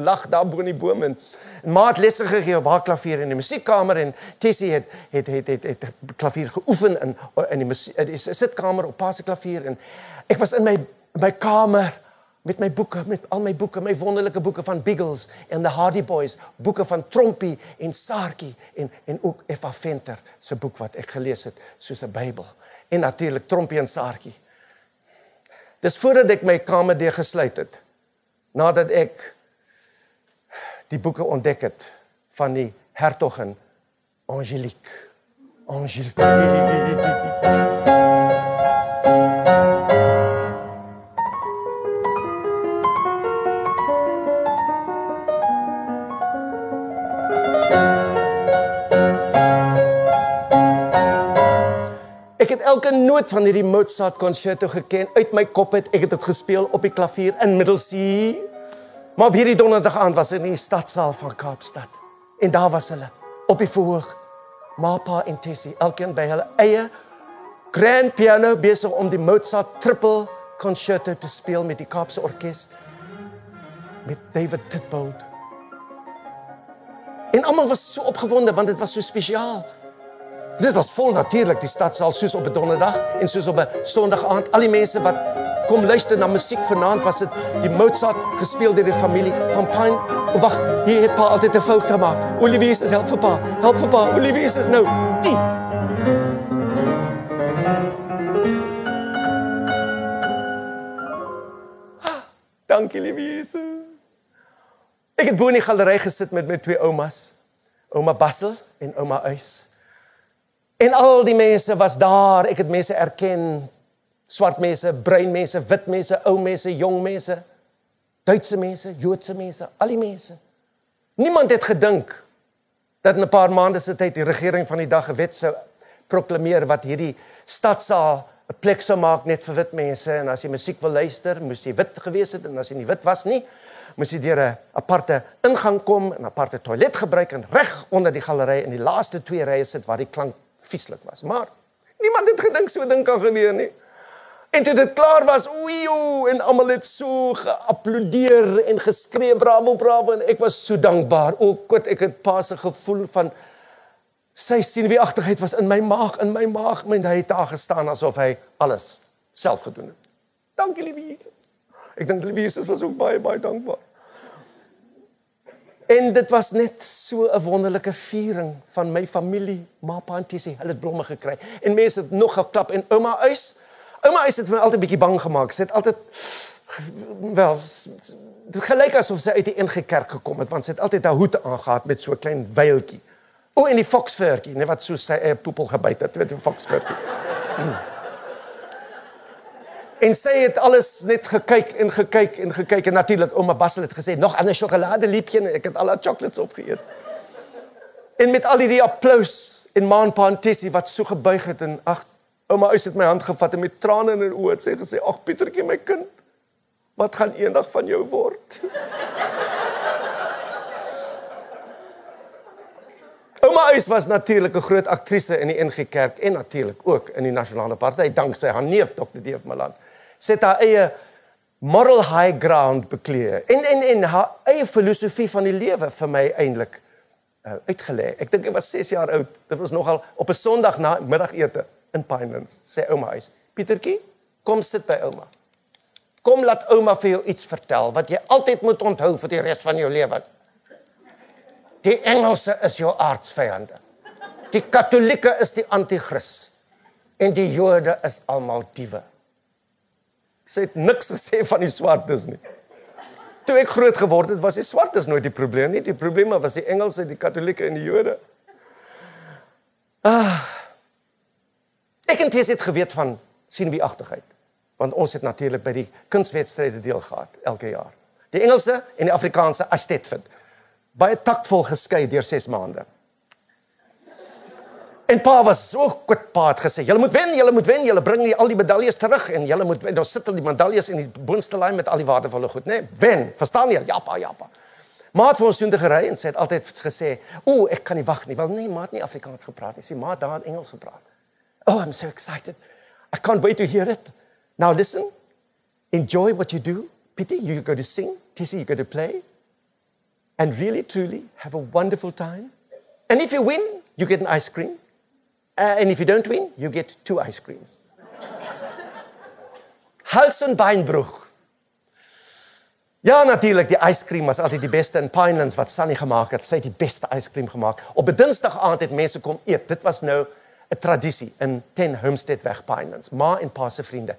lag daar bo in die boom en Ma het lesse gegee op haar klavier in die musiekkamer en Tessie het het het het, het, het klavier geoefen in in die, in die sitkamer op pa se klavier en ek was in my my kamer met my boeke met al my boeke my wonderlike boeke van Biggles en the Hardy Boys boeke van Trompie en Saartjie en en ook Effa Venter se boek wat ek gelees het soos 'n Bybel en natuurlik Trompie en Saartjie. Dis voordat ek my kamer deur gesluit het nadat ek die boeke ontdek het van die hertogin Angelique. Angelique. Ek het elke noot van hierdie Mozart konserto geken uit my kop het ek het dit gespeel op die klavier in Middelsee Maar op hierdie donderdag aand was ek in die stadsaal van Kaapstad. En daar was hulle op die verhoog. Mapa en Tessie, elkeen by hulle eie grand piano besig om die Mozart triple concerto te speel met die Kaapse orkes met David Titbold. En almal was so opgewonde want dit was so spesiaal. Dit was vol natuurlik die stadsaal soos op 'n donderdag en soos op 'n sonderdag aand. Al die mense wat kom luister na musiek vanaand was dit die Mozart gespeel deur die familie van Pine. O wag, hier het pa altyd 'n fout gemaak. Olivier is help vir pa. Help vir pa. Olivier is nou. Nie. Ah, dankie lieve Jesus. Ek het bo in die galery gesit met my twee oumas. Ouma Bassel en ouma Uys. En al die mense was daar. Ek het mense erken swart mense, bruin mense, wit mense, ou mense, jong mense, Duitse mense, Joodse mense, al die mense. Niemand het gedink dat in 'n paar maande se tyd die regering van die dag 'n wet sou proklameer wat hierdie stadsaal 'n plek sou maak net vir wit mense en as jy musiek wil luister, moes jy wit gewees het en as jy nie wit was nie, moes jy deur 'n aparte ingang kom en 'n aparte toilet gebruik en reg onder die galery in die laaste twee rye sit waar die klank vieslik was. Maar niemand het gedink so 'n ding kan gebeur nie. En toe dit klaar was, oejo, en almal het so geapplaudeer en geskree bravo bravo en ek was so dankbaar. O, God, ek het pas 'n gevoel van sy sienwieagtigheid was in my maag, in my maag, my hy het daar gestaan asof hy alles self gedoen het. Dankie liewe Jesus. Ek dink liewe Jesus was ook baie baie dankbaar. En dit was net so 'n wonderlike viering van my familie, ma pa en tissie, hulle het blomme gekry. En mense het nog geklap en ouma huis Ouma is dit vir my altyd bietjie bang gemaak. Sy het altyd wel dit gelyk asof sy uit die NG Kerk gekom het want sy het altyd haar hoed aangetree met so 'n klein veiltjie. O en die foksveurtjie, net wat so sy eie poepel gebyt het, weet jy, foksveurtjie. en sy het alles net gekyk en gekyk en gekyk en natuurlik ouma Bassel het gesê nog 'n sjokoladeliepjie en ek het al haar chocolates opgeëet. En met al die applous en maanpa en Tessie wat so gebuig het en ag Ouma Uys het my hand gevat en met trane in haar oë sê gesê: "Ag Pietertjie my kind, wat gaan eendag van jou word?" Ouma Uys was natuurlik 'n groot aktrise in die NG Kerk en natuurlik ook in die Nasionale Party danksy haar neef Dr. Deef Malan. Sy het haar eie moral high ground bekleë en en en haar eie filosofie van die lewe vir my eintlik uh, uitgelê. Ek dink ek was 6 jaar oud. Dit was nogal op 'n Sondag na middagete in Pinelands, sê ouma huis. Pietertjie, kom sit by ouma. Kom laat ouma vir jou iets vertel wat jy altyd moet onthou vir die res van jou lewe. Die Engelse is jou aardsvyande. Die Katolieke is die anti-kris. En die Jode is almal diewe. Sy het niks gesê van die swartes nie. Toe ek groot geword het, was die swartes nooit die probleem nie. Die probleme was die Engelse, die Katolieke en die Jode. Ah, Ek en Tess het geweet van sienwieagtigheid want ons het natuurlik by die kunswedstryde deel gehad elke jaar. Die Engelse en die Afrikaanse Astetfit. Baie taktvol geskei deur 6 maande. En pa was so goed pa het gesê, julle moet wen, julle moet wen, julle bring al die medaljes terug en julle moet wen. Daar sit al die medaljes in die boonste lyn met al die waardevolle goed, né? Nee, wen. Verstaan jy? Ja pa, ja pa. Ma het vir ons toe gery en sy het altyd gesê, "O, ek kan nie wag nie." Wel nee, ma het nie Afrikaans gepraat nie. Sy ma het daar Engels gepraat. Oh, I'm so excited. I can't wait to hear it. Now listen. Enjoy what you do. Pity, you go to sing. Tissy, you go to play. And really, truly, have a wonderful time. And if you win, you get an ice cream. Uh, and if you don't win, you get two ice creams. Hals und Beinbruch. Ja, natuurlik, die ijscream was altyd die beste in Pinelands wat Sunny gemaak het. Sy het die beste ijscream gemaak. Op 'n Dinsdag aand het mense kom eet. Dit was nou 'n tradisie in Ten Homestead weg Pinelands. Ma en pa se vriende.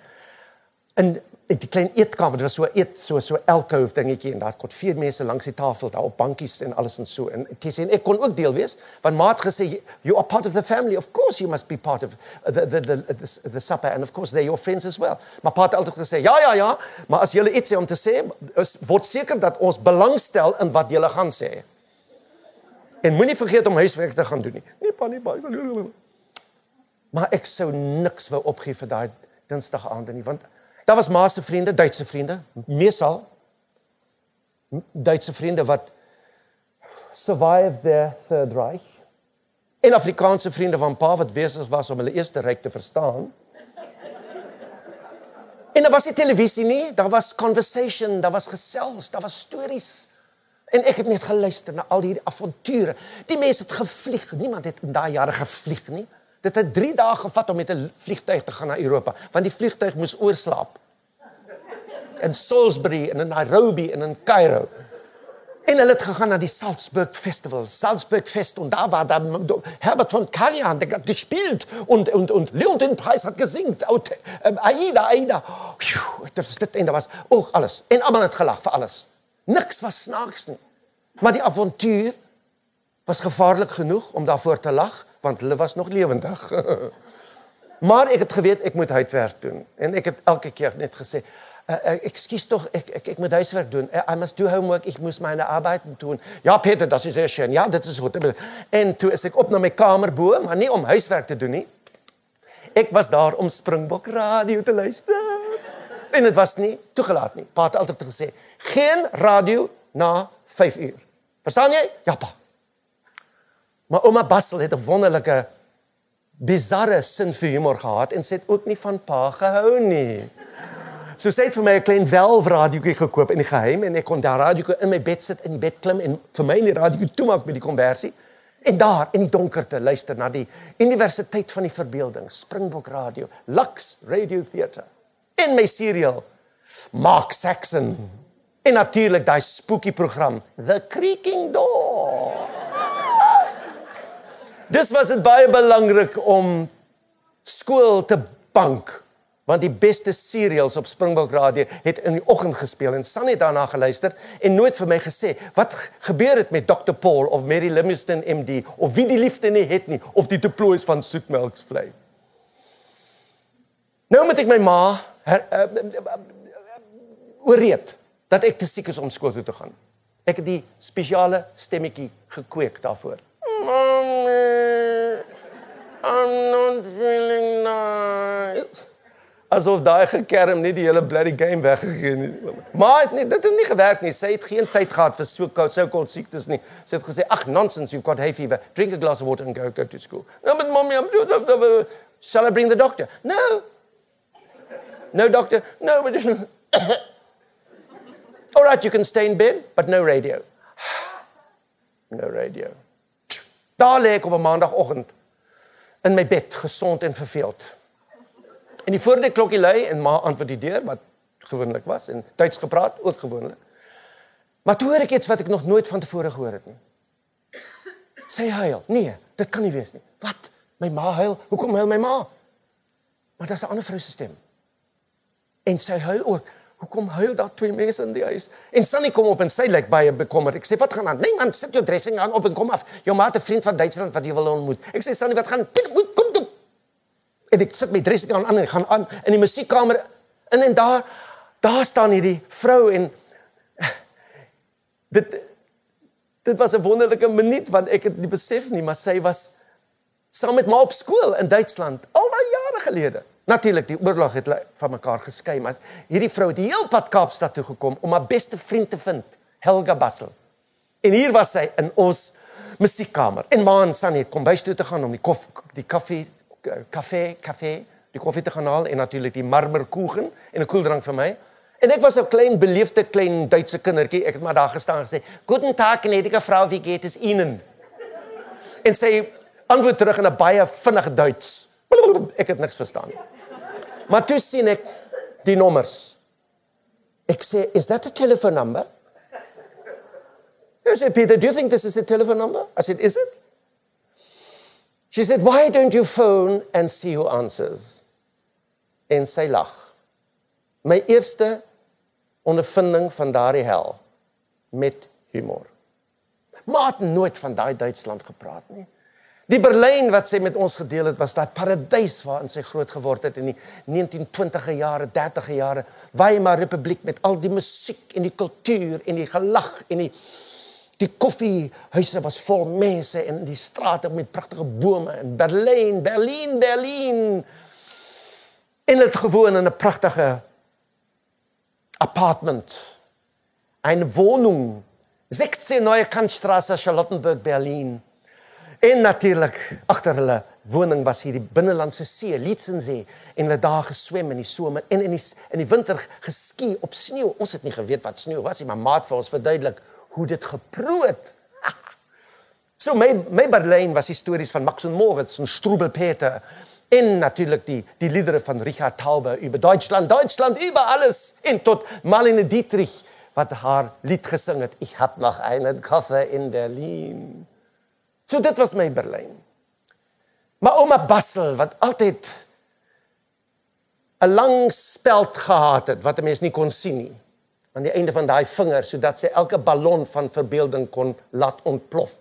In die klein eetkamer, dit was so eet so so alcove dingetjie en daar kon vier mense langs die tafel daar op bankies en alles en so en dit sê ek kon ook deel wees want ma het gesê you are part of the family of course you must be part of the the the the, the, the supper and of course they're your friends as well. Maar pa het altyd gesê ja ja ja, maar as julle iets sê om te sê, is, word seker dat ons belangstel in wat julle gaan sê. En moenie vergeet om huiswerk te gaan doen nie. Nee pa nie pa. Maar ek sou niks wou opgee vir daai Dinsdag aand nie, want daar was ma se vriende, Duitse vriende, meesal Duitse vriende wat survived the third reich. En Afrikaanse vriende van pa wat besig was om hulle eerste ryk te verstaan. En daar was nie televisie nie, daar was conversation, daar was gesels, daar was stories. En ek het net geluister na al hierdie avonture. Die mense het gevlieg, niemand het in daai jare gevlieg nie. Dit het 3 dae gevat om met 'n vliegtuig te gaan na Europa, want die vliegtuig moes oorslaap. In Salisbury en in Nairobi en in Cairo. En hulle het gegaan na die Salzburg Festival, Salzburg Fest und da war dann Herbert von Karajan, der hat gespielt und und und Leontin Preis hat gesingt, Aida Aida. Das ist dit en was ook alles. En almal het gelag vir alles. Niks was snaaks nie. Maar die avontuur was gevaarlik genoeg om daarvoor te lag want hulle was nog lewendig. maar ek het geweet ek moet huiswerk doen en ek het elke keer net gesê Uh, uh, ekskuus tog ek ek ek moet huiswerk doen. Uh, I must do homework. Ek moet myne arbeid doen. Ja, Peter, das is schön. Ja, dit is goed. En toe is ek op na my kamer bo, maar nie om huiswerk te doen nie. Ek was daar om Springbok Radio te luister. En dit was nie toegelaat nie. Pa het altyd gesê, geen radio na 5 uur. Verstaan jy? Ja pa. Maar ouma Bassel het 'n wonderlike bizarre sin vir humor gehad en sê dit ook nie van pa gehou nie. So sê dit vir my 'n klein welf radiootjie gekoop in die geheim en ek kon daar radiootjie in my bed sit in die bed klim en vir my in die radiootjie toemaak met die konversie en daar in die donkerte luister na die Universiteit van die Verbeelding, Springbok Radio, Lux Radio Theatre. In my serial Mark Saxon. En natuurlik daai spooky program The Creaking Door. Dis was dit baie belangrik om skool te bank want die beste serials op Springbok Radio het in die oggend gespeel en San het daarna geluister en nooit vir my gesê wat gebeur het met Dr Paul of Mary Livingston MD of wie die liefde nie het nie of die deploys van soetmelksvlei. Nou moet ek my ma her, uh, uh, uh, oorreed dat ek te siek is om skool toe te gaan. Ek het die spesiale stemmetjie gekweek daarvoor. Mommy, I'm not feeling nice. Asof daai gekerm net die hele bloody game weggegee het. Maar het nie, dit het nie gewerk nie. Sy het geen tyd gehad vir so koud so koud siektes nie. Sy het gesê, "Ag, nonsense, you've got hay fever. Drink a glass of water and go go to school." No, but mommy, I'm so Shall I bring the doctor? No. No doctor. No, but All right, you can stay in bed, but no radio. No radio. Daar lê ek op 'n maandagooggend in my bed, gesond en verveeld. En die voorde klokkie lui en ma antwoord die deur wat gewoonlik was en Duits gepraat ook gewoonlik. Maar toe hoor ek iets wat ek nog nooit van tevore gehoor het nie. Sy huil. Nee, dit kan nie wees nie. Wat? My ma huil. Hoekom huil my ma? Maar is 'n ander vrou se stem. En sy huil ook. Hoekom huil daar twee mense in die huis? En Sunny kom op en sy lyk baie bekommerd. Ek sê, "Wat gaan aan?" "Nee man, sit jou dressing aan op en kom af. Jou ma het 'n vriend van Duitsland wat jy wil ontmoet." Ek sê, "Sunny, wat gaan? Kom toe." En ek sit my dressing aan aan en gaan aan in die musiekkamer in en daar daar staan hierdie vrou en dit dit was 'n wonderlike minuut want ek het nie besef nie, maar sy was saam met my op skool in Duitsland al daai jare gelede. Natuurlik, die oorlog het van mekaar geskei, maar hierdie vrou het die heel pad Kaapstad toe gekom om haar beste vriend te vind, Helga Bassel. En hier was sy in ons musiekkamer. En Maan San het kom bys toe te gaan om die koffie, die koffie, kafee, kafee, die koffie te gaan haal en natuurlik die marmerkoegen en 'n koeldrank vir my. En ek was 'n klein beleefde klein Duitse kindertjie. Ek het maar daar gestaan en gesê, "Guten Tag, gnädige Frau, wie geht es Ihnen?" En sy antwoord terug in 'n baie vinnige Duits. Ek het niks verstaan. Maar toe sien ek die nommers. Ek sê, "Is that a telephone number?" She said, "Peter, do you think this is a telephone number?" I said, "Is it?" She said, "Why don't you phone and see who answers?" En sy lag. My eerste ondervinding van daardie hel met humor. Maar het nooit van daai Duitsland gepraat nie. Die Berlyn wat sy met ons gedeel het, was daai paradys waarin sy groot geword het in die 1920e jare, 30e jare, Weimar Republiek met al die musiek en die kultuur en die gelag en die die koffiehuise was vol mense en die strate met pragtige bome in Berlyn, Berlin, Berlin. En het gewoon in 'n pragtige apartment. 'n Wohnung, 16 Neue Kantstraße, Charlottenburg, Berlin. En natuurlik agter hulle woning was hier die binnelandse see, Lietzensee, en hulle daar geswem in die somer en in die in die winter geski op sneeu. Ons het nie geweet wat sneeu was nie, maar maat vir ons verduidelik hoe dit geproot. So my my Berlin was histories van Max und Moritz en Strubel Peter en natuurlik die die liedere van Richard Tauber über Deutschland, Deutschland über alles en tot Marlene Dietrich wat haar lied gesing het. Ich hab noch einen Koffer in Berlin. So dit was my Berlyn. Maar ouma Bassel wat altyd 'n lang speld gehad het wat 'n mens nie kon sien nie aan die einde van daai vinger sodat sy elke ballon van verbeelding kon laat ontplof.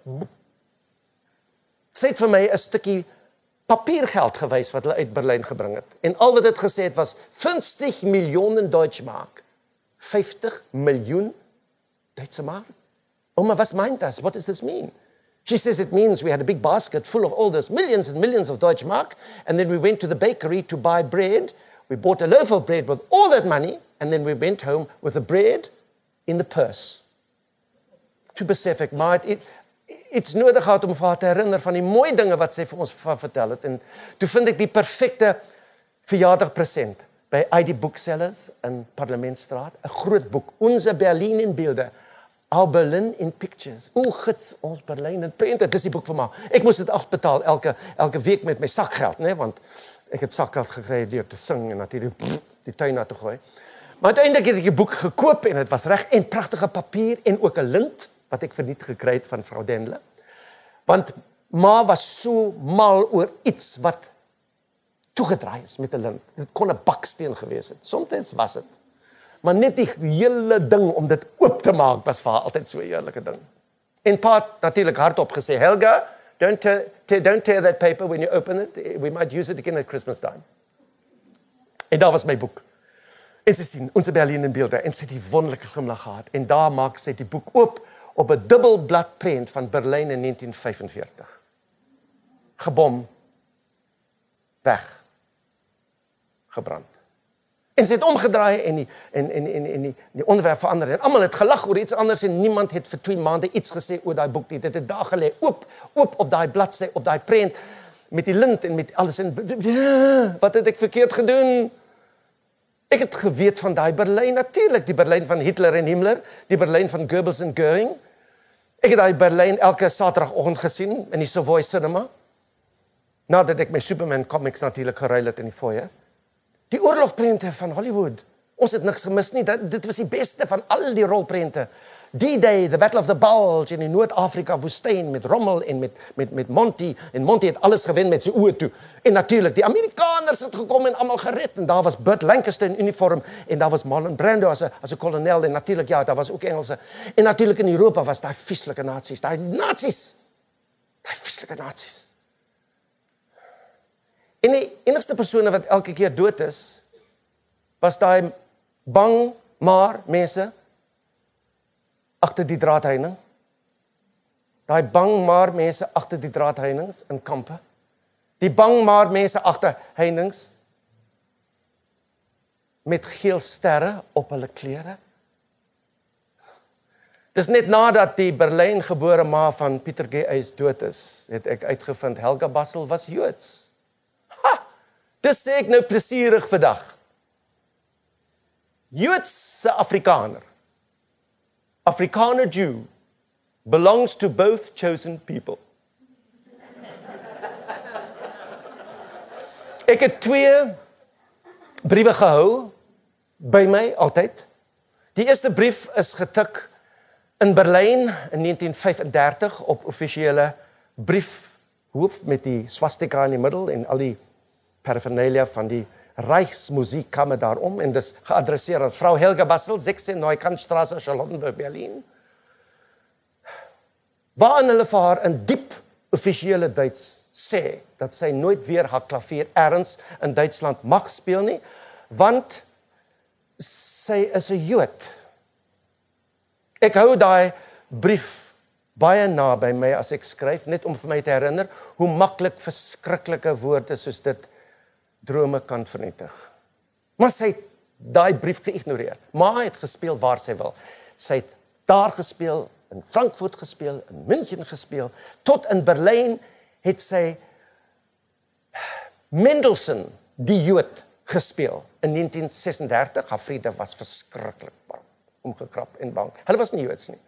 Sy het vir my 'n stukkie papiergeld gewys wat hulle uit Berlyn gebring het. En al wat dit gesê het was 50 miljoen Deutschmark. 50 miljoen Duitse mark. Ouma, wat meen dit? What does this mean? She says it means we had a big basket full of all those millions and millions of Deutsche Mark, and then we went to the bakery to buy bread. We bought a loaf of bread with all that money, and then we went home with the bread in the purse. Besef ek maar het iets nodig gehad om vir haar te herinner van die mooi dinge wat sy vir ons van vertel het en toe vind ek die perfekte verjaardagpresent by ID Booksellers in Parlementstraat, 'n groot boek, Onze Berlin in Bilder. Our Berlin in Pictures. O, gits, ons Berlyn in prente. Dis die boek vir my. Ek moes dit afbetaal elke elke week met my sakgeld, né, nee, want ek het sakgeld gekry deur te sing en natuurlik die tuin na te gooi. Maar uiteindelik het ek die boek gekoop en dit was reg en pragtige papier en ook 'n lint wat ek verniet gekry het van vrou Denle. Want ma was so mal oor iets wat toegedraai is met 'n lint. Dit kon 'n baksteen gewees het. Soms was dit. Maar net die hele ding om dit oop te maak was vir haar altyd so 'n heerlike ding. En pa natuurlik hardop gesê, "Helga, don't tear, don't tear that paper when you open it. We might use it again at Christmas time." En daar was my boek. En sy sien ons Berlin in beelde en sy het die wonderlike glimlag gehad en daar maak sy die boek oop op 'n dubbelblad prent van Berlyn in 1945. Gebom weg gebrand. En sy het omgedraai en die en en en en die die onderwerp verander en almal het gelag oor iets anders en niemand het vir 2 maande iets gesê oor daai boek nie. Dit het daar gelê oop oop op daai bladsy op daai prent met die lint en met alles in wat het ek verkeerd gedoen? Ek het geweet van daai Berlyn natuurlik, die Berlyn van Hitler en Himmler, die Berlyn van Goebbels en Goering. Ek het daai Berlyn elke Saterdagoggend gesien in die Savoy Cinema. Nadat ek my Superman comics natuurlik geruil het in die foyer. Die oorlogprente van Hollywood. Ons het niks gemis nie. Dat dit was die beste van al die rolprente. D-Day, the Battle of the Bulge in die Noord-Afrika woestyn met Rommel en met met met Monty en Monty het alles gewen met sy oë toe. En natuurlik, die Amerikaners het gekom en almal gered en daar was Burt Lancaster in uniform en daar was Marlon Brando as 'n as 'n kolonel en natuurlik ja, daar was ook Engelse. En natuurlik in Europa was daar vieslike nasies, daai nasies. Daai vieslike nasies. En die enigste persone wat elke keer dood is was daai bang maar mense agter die draadheining. Daai bang maar mense agter die draadheinings in kampe. Die bang maar mense agter heininge met geel sterre op hulle klere. Dis net nadat die Berlyn gebore ma van Pieter G. Eys dood is, het ek uitgevind Helga Bassel was Joods. Dis sê ek nou plesierig vandag. Joodse Afrikaner. Afrikaner Jew belongs to both chosen people. Ek het twee briewe gehou by my altyd. Die eerste brief is getik in Berlyn in 1935 op offisiële briefhoof met die swastika in die middel en al die paraphernalia van die Reichsmusikkammer daarom en dis geadresseer aan vrou Helga Bassel 16 Neukantstraße Charlottenburg Berlin. Waar hulle vir haar in diep offisiële Duits sê dat sy nooit weer haar klavier erns in Duitsland mag speel nie want sy is 'n Jood. Ek hou daai brief baie na by my as ek skryf net om vir my te herinner hoe maklik verskriklike woorde soos dit drome kan vernietig. Maar sy het daai brief geïgnoreer. Ma het gespeel waar sy wil. Sy het daar gespeel, in Frankfurt gespeel, in München gespeel, tot in Berlyn het sy Mendelssohn die Jood gespeel in 1936. Haar vriende was verskriklik bang, omgekrap en bang. Hulle was nie Joods nie.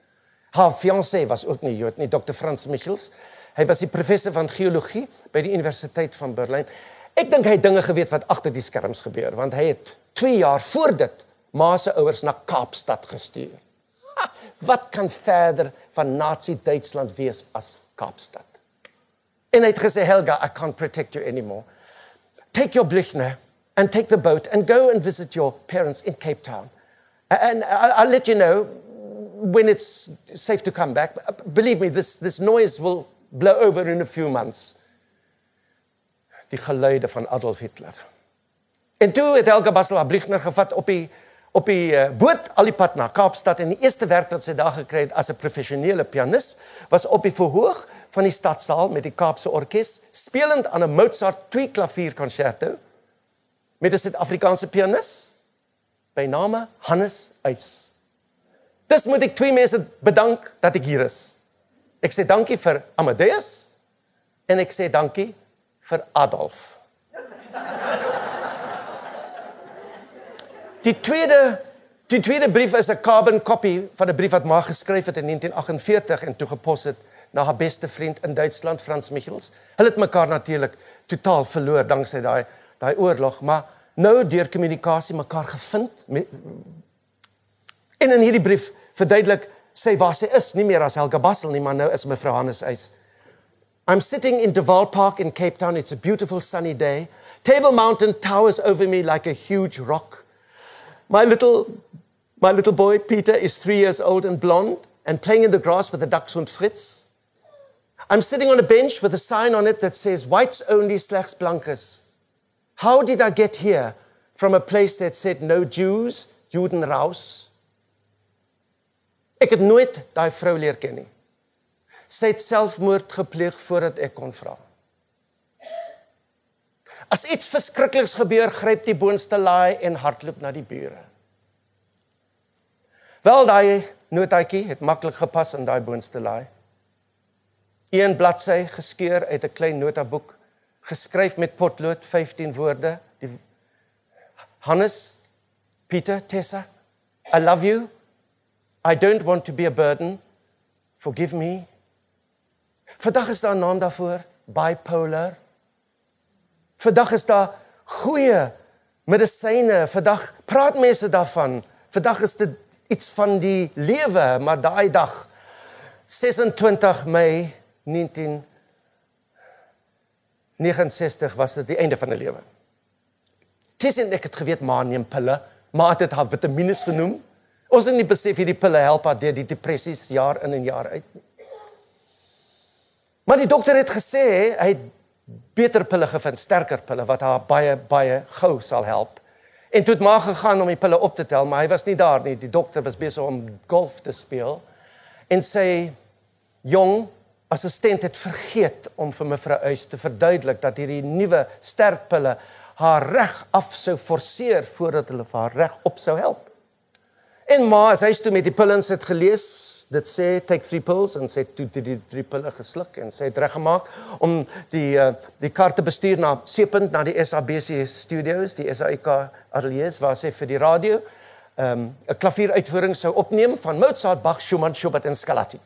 Haar fiancé was ook nie Jood nie, Dr. Franz Michels. Hy was die professor van geologie by die Universiteit van Berlyn. Ek dink hy het dinge geweet wat agter die skerms gebeur want hy het 2 jaar voor dit ma se ouers na Kaapstad gestuur. Ha, wat kan verder van Nazi Duitsland wees as Kaapstad? En hy het gesê Helga, I can't protect you anymore. Take your Blichner and take the boat and go and visit your parents in Cape Town. And I'll let you know when it's safe to come back. Believe me, this this noise will blow over in a few months die geluide van Adolf Hitler. En toe het Helga Bassel haar Blichner gevat op die op die uh, boot al die pad na Kaapstad en die eerste werk wat sy daar gekry het as 'n professionele pianis was op die verhoog van die stadsaal met die Kaapse Orkees, spelend aan 'n Mozart twee klavierkonserto met 'n Suid-Afrikaanse pianis by name Hannes Eis. Dis moet ek twee mense bedank dat ek hier is. Ek sê dankie vir Amadeus en ek sê dankie vir Adolf. Die tweede die tweede brief is 'n carbon copy van 'n brief wat ma geskryf het in 1948 en toe gepos het na haar beste vriend in Duitsland, Frans Michels. Hulle het mekaar natuurlik totaal verloor danksy daai daai oorlog, maar nou deur kommunikasie mekaar gevind met en in hierdie brief verduidelik sy waar sy is, nie meer as Helga Bassel nie, maar nou is mevrou Hannes Eis. I'm sitting in Duval Park in Cape Town. It's a beautiful sunny day. Table Mountain towers over me like a huge rock. My little my little boy Peter is 3 years old and blonde and playing in the grass with the dachshund Fritz. I'm sitting on a bench with a sign on it that says whites only slechts blankes. How did I get here from a place that said no Jews, Juden raus? Ek het nooit daai vrou leer ken nie. Sy het selfmoord gepleeg voordat ek kon vra. As iets verskrikliks gebeur, gryp die boonste laai en hardloop na die bure. Wel daai notaatjie het maklik gepas in daai boonste laai. Een bladsy geskeur uit 'n klein notaboek, geskryf met potlood 15 woorde. Die Hannes Pieter Tessa, I love you. I don't want to be a burden. Forgive me. Vandag is daar 'n naam daarvoor, bipolar. Vandag is daar goeie medisyne. Vandag praat mense daarvan. Vandag is dit iets van die lewe, maar daai dag 26 Mei 1969 was dit die einde van 'n lewe. Dis en ek het geweet maar neem pille, maar het dit haar vitamiene genoem. Ons het nie besef hierdie pille help haar deur die depressies jaar in en jaar uit nie. Maar die dokter het gesê hy het beter pille gevind, sterker pille wat haar baie baie gou sal help. En toe het maar gegaan om die pille op te tel, maar hy was nie daar nie. Die dokter was besig om golf te speel. En sy jong assistent het vergeet om vir mevrou Uys te verduidelik dat hierdie nuwe sterk pille haar reg af sou forceer voordat hulle vir haar reg op sou help. En maar as hy toe met die pille ins het gelees, dit sê take three pills en sê toe die drie pille gesluk en sê het reggemaak om die uh, die kar te bestuur na Seepunt na die SABC studios, die SAIK ateliers waar sy vir die radio ehm, 'n um, klavieruitvoering sou opneem van Mozart, Bach, Schumann, Schubert en Scarlatti.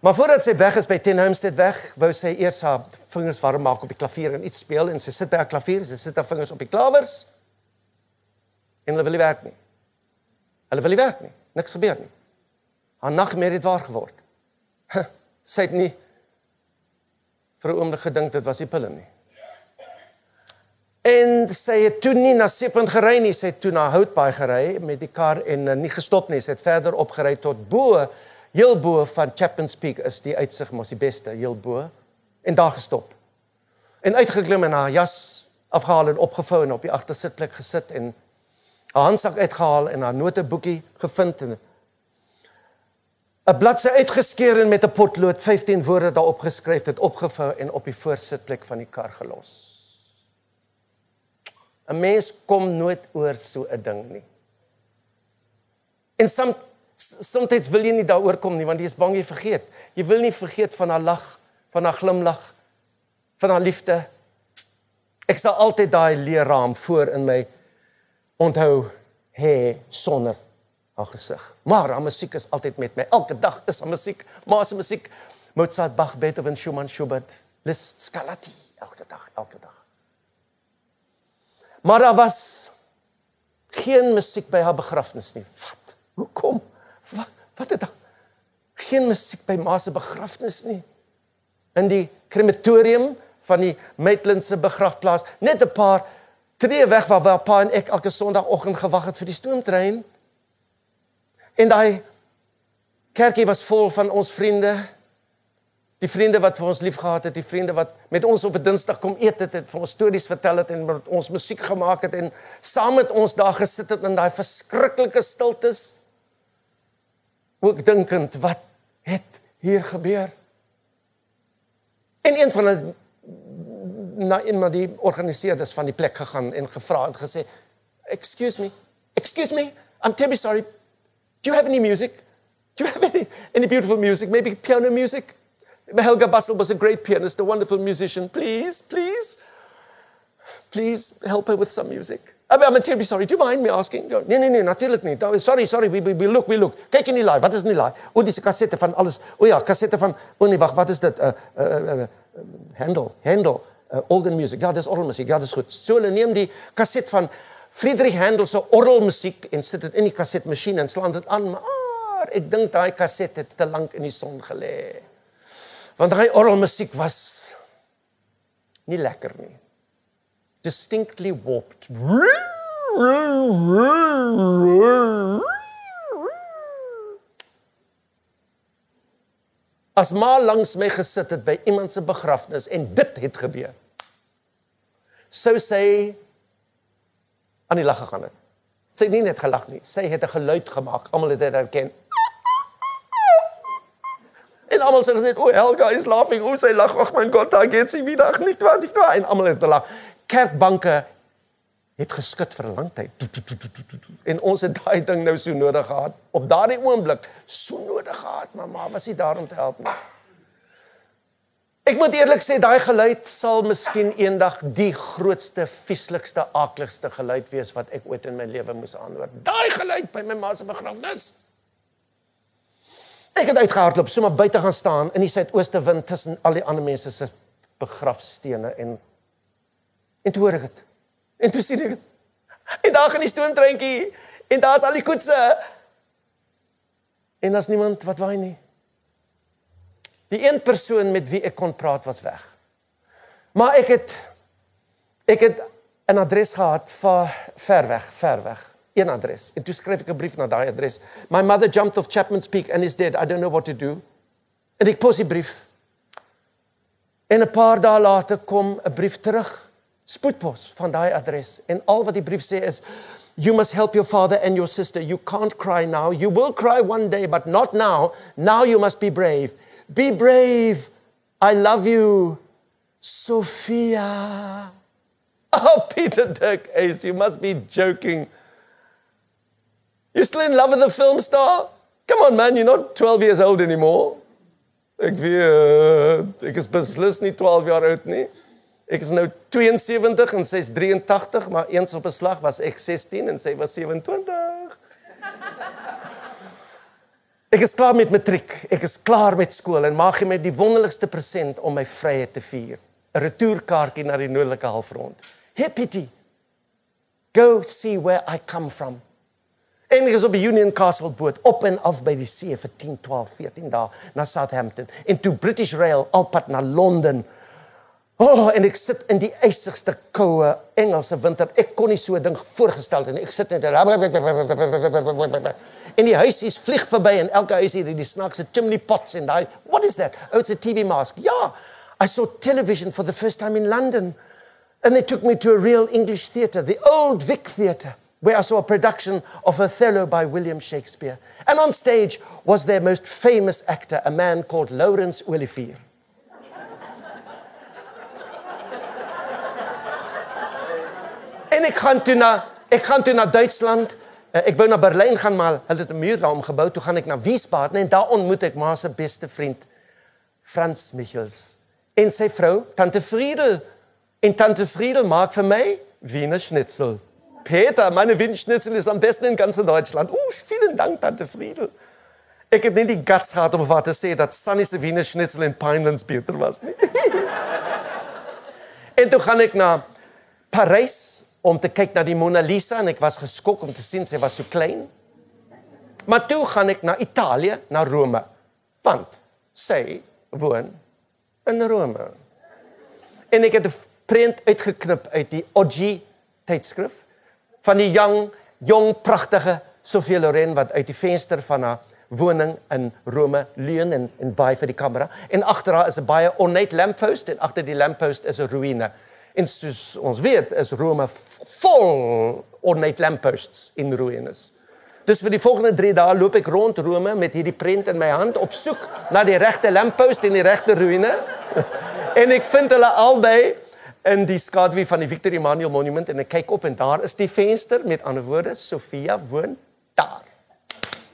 Maar voordat sy weg is by Ten Homestead weg, wou sy eers haar vingers warm maak op die klavier en iets speel en sy sit by haar klavier, sy sit haar vingers op die klawers. En hulle wil nie werk nie. Hulle wil nie werk nie. Niks gebeur nie. Haar nagmerrie het waar geword. Sy het nie vir 'n oomblik gedink dit was die pille nie. En sy het toe nie na Seepunt gery nie, sy het toe na Houtbaai gery met die kar en uh, nie gestop nie, sy het verder opgery tot bo, heel bo van Chapman's Peak is die uitsig mos die beste, heel bo en daar gestop. En uitgeklim en haar jas afgehaal en opgevou en op die agtersitplek gesit en haar handsak uitgehaal en haar noteboekie gevind en 'n bladsy uitgeskeur en met 'n potlood 15 woorde daarop geskryf het opgevou en op die voorsitplek van die kar gelos. 'n Mens kom nooit oor so 'n ding nie. En soms soms wil jy nie daaroor kom nie want jy is bang jy vergeet. Jy wil nie vergeet van haar lag, van haar glimlag, van haar liefde. Ek sal altyd daai leerraam voor in my onthou hê sonder haar gesig. Maar haar musiek is altyd met my. Elke dag is haar musiek, maar se musiek Mozart, Bach, Beethoven, Schumann, Schubert, Liszt, Scarlatti, elke dag, elke dag. Maar daar was geen musiek by haar begrafnis nie. Wat? Hoekom? Wat wat het daar? Geen musiek by ma se begrafnis nie. In die krematorium van die Maitland se begrafplaas, net 'n paar tree weg waar waar pa en ek elke Sondagoggend gewag het vir die stoomtrein. En daai kerkie was vol van ons vriende. Die vriende wat vir ons liefgehad het, die vriende wat met ons op 'n Dinsdag kom eet het, het vir ons stories vertel het en met ons musiek gemaak het en saam met ons daar gesit het in daai verskriklike stiltes. Ook dinkend, wat het hier gebeur? En een van hulle na een van die organiseerders van die plek gegaan en gevra en gesê, "Excuse me. Excuse me. I'm terribly sorry. Do you have any music? Do you have any any beautiful music? Maybe piano music?" Helga Bassel was a great pianist, a wonderful musician. Please, please. Please help her with some music. I'm, I'm terribly sorry. Do you mind me asking? No, nee nee nee, natuurlik nie. Da- Sorry, sorry. We, we we look, we look. Kyk in die laai. Wat is in die laai? O, dis 'n kassette van alles. O ja, kassette van O nee, wag, wat is dit? Uh uh, uh Handel, Handel, uh, organ music. Ja, dis orgelmusiek. Ja, dis goed. So hulle neem die kaset van Friedrich Handel se orgelmusiek en sit dit in die kasetmasjien en slaan dit aan. Maar ek dink daai kaset het te lank in die son gelê. Want daai orgelmusiek was nie lekker nie. Distinctly warped. As ma langs my gesit het by iemand se begrafnis en dit het gebeur. Sou sy aan die lag gegaan het. Sy het nie net gelag nie, sy het 'n geluid gemaak. Almal het dit herken. En almal sê gesê, "O, Helga is laughing." O, sy lag. Ag my God, daar geht sy weer. Ag, nie waar, nie waar. En almal het gelag. Kerkbanke het geskit vir 'n lang tyd. En ons het daai ding nou so nodig gehad. Op daardie oomblik so nodig gehad, maar ma was nie daar om te help nie. Ek moet eerlik sê daai geluid sal miskien eendag die grootste, vieslikste, aakligste geluid wees wat ek ooit in my lewe moes aanhoor. Daai geluid by my ma se begrafnis. Ek het uitgehardloop, sommer buite gaan staan in die suidooste wind tussen al die ander mense se begrafstene en en toe hoor ek dit. En toe sien ek dit. En daar gaan die stoomtreintjie en daar's al die koetse. En daar's niemand wat waai nie. Die een persoon met wie ek kon praat was weg. Maar ek het ek het 'n adres gehad vir ver weg, ver weg. Een adres. En toe skryf ek 'n brief na daai adres. My mother jumped off Chapman's Peak and is dead. I don't know what to do. En ek pos die brief. En 'n paar dae later kom 'n brief terug. Spoedpos van daai adres. En al wat die brief sê is You must help your father and your sister. You can't cry now. You will cry one day, but not now. Now you must be brave. Be brave. I love you. Sophia. Oh, Peter Dirk Ace, you must be joking. You're still in love with the film star? Come on, man, you're not 12 years old anymore. Ek weet, ek is beslis nie 12 jaar oud nie. Ek is nou 72 en sy is 83, maar eens op 'n slag was ek 16 en sy was 27. Ek is klaar met matriek. Ek is klaar met skool en maak my die wonderlikste present om my vryheid te vier. 'n Retourkaartjie na die noordelike halfrond. Hippity. Go see where I come from. En ek is op die Union Castle boot op en af by die see vir 10, 12, 14 dae na Southampton en toe British Rail alpad na Londen. Oh, en ek sit in die ysigste koue Engelse winter. Ek kon nie so 'n ding voorgestel het nie. Ek sit net en die huisies vlieg verby en elke huis het die snaakse chimney pots en daai what is that? Oh, it's a TV mask. Ja, I saw television for the first time in London. And they took me to a real English theatre, the Old Vic Theatre, where I saw a production of Othello by William Shakespeare. And on stage was their most famous actor, a man called Laurence Olivier. En ek gaan toe na ek gaan toe na Duitsland. Eh, Ek wou na Berlyn gaan maar hulle het 'n muur daar omgebou. Toe gaan ek na Wiesbaden en daar ontmoet ek ma se beste vriend Frans Michels en sy vrou Tante Friedel. En Tante Friedel maak vir my Wiener Schnitzel. Peter, meine Wiener Schnitzel ist am besten in ganz Deutschland. Oh, vielen Dank Tante Friedel. Ek het nie die guts gehad om haar te sê dat Sunny se Wiener Schnitzel in Pinelands beter was nie. en toe gaan ek na Parys om te kyk na die Mona Lisa en ek was geskok om te sien sy was so klein. Maar toe gaan ek na Italië, na Rome, want sy woon in Rome. En ek het 'n prent uitgeknip uit die Oggi tydskrif van die jong, jong pragtige Sofia Loren wat uit die venster van haar woning in Rome leun en en baie vir die kamera en agter haar is 'n baie ornate lamppost en agter die lamppost is 'n ruïne. En soos ons weet, is Rome vol ornate lampposts in ruïnes. Dus vir die volgende 3 dae loop ek rond Rome met hierdie prent in my hand op soek na die regte lamppost en die regte ruïne. En ek vind hulle albei in die skaduwee van die Victor Emmanuel Monument en ek kyk op en daar is die venster met ander woorde Sofia woon daar.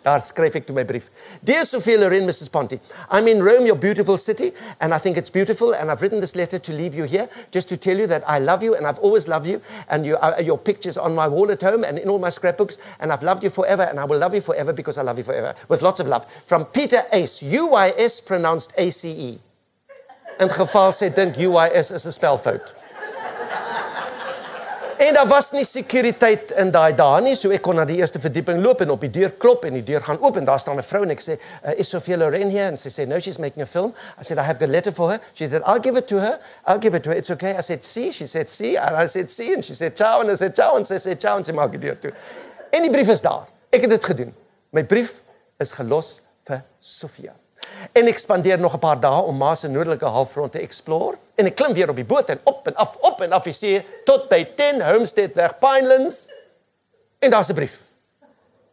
Daar skryf ek toe my brief. Dear Sophia Loren, Mrs. Ponty, I'm in Rome, your beautiful city, and I think it's beautiful. And I've written this letter to leave you here just to tell you that I love you and I've always loved you. And you, uh, your picture's on my wall at home and in all my scrapbooks. And I've loved you forever and I will love you forever because I love you forever. With lots of love. From Peter Ace, UYS pronounced ACE. In geval sê dink UYS is 'n spelfout. En daar was nie sekuriteit in daai dae nie, so ek kon na die eerste verdieping loop en op die deur klop en die deur gaan oop en daar staan 'n vrou en ek sê, uh, "Is Sophia Loren here?" and she said, "No, she's making a film." I said, "I have a letter for her." She said, "I'll give it to her. I'll give it to her. It's okay." I said, "See?" She said, "See?" And I said, "See?" and she said, "Ciao." And I said, "Ciao." And she said, "Ciao." En sy maak die deur toe. En die brief is daar. Ek het dit gedoen. My brief is gelos vir Sophia. En ek spandeer nog 'n paar dae om ma se noordelike halfrond te explore en ek klim weer op die boot en op en af op en af die see tot by 10 Homestead weg Pinelands. En daar's 'n brief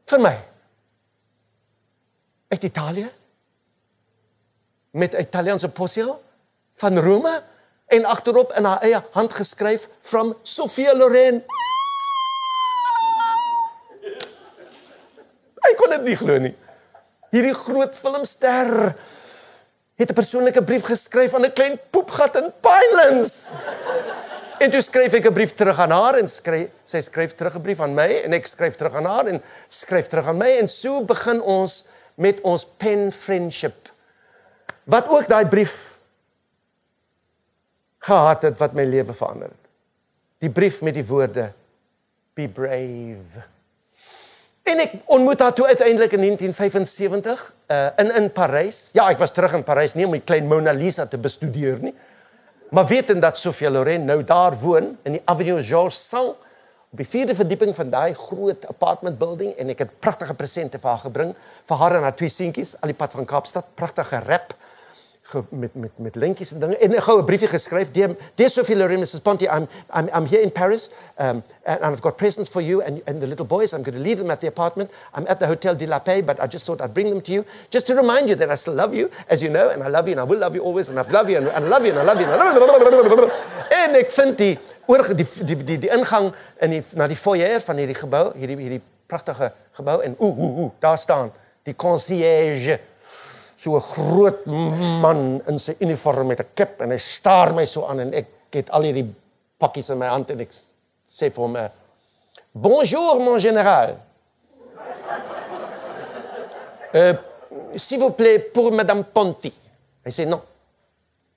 vir my. Uit Italië met 'n Italiaanse postil van Rome en agterop in haar eie hand geskryf from Sofia Loren. Ek kon dit nie glo nie. Hierdie groot filmster het 'n persoonlike brief geskryf aan 'n klein poepgat in Pinelands. En toe skryf ek 'n brief terug aan haar en skryf sy skryf terug 'n brief aan my en ek skryf terug aan haar en skryf terug aan my en so begin ons met ons pen friendship. Wat ook daai brief gehad het wat my lewe verander het. Die brief met die woorde be brave. En ek ontmoet haar toe uiteindelik in 1975 uh in in Parys. Ja, ek was terug in Parys nie om die klein Mona Lisa te bestudeer nie. Maar wetend dat Sophia Loren nou daar woon in die Avenue Georges Saint op die vierde verdieping van daai groot apartment building en ek het pragtige presente vir haar gebring vir haar en haar twee seentjies al die pad van Kaapstad, pragtige rap met met met linkies en dinge en 'n goue briefie geskryf dear, dear Sophie Loren Mrs Ponty. I'm I'm I'm here in Paris. Um and, I've got presents for you and and the little boys. I'm going to leave them at the apartment. I'm at the Hotel de la Paix but I just thought I'd bring them to you just to remind you that I still love you as you know and I love you and I will love you always and I love you and I love you and I love you and I love you en ek vind die die die die die ingang in die na die foyer van hierdie gebou hierdie hierdie pragtige gebou en ooh ooh ooh daar staan die concierge so 'n groot man in sy uniform met 'n kip en hy staar my so aan en ek het al hierdie pakkies in my hand en ek sê vir hom Bonjour mon général. Euh s'il vous plaît pour madame Ponty. Hy sê non.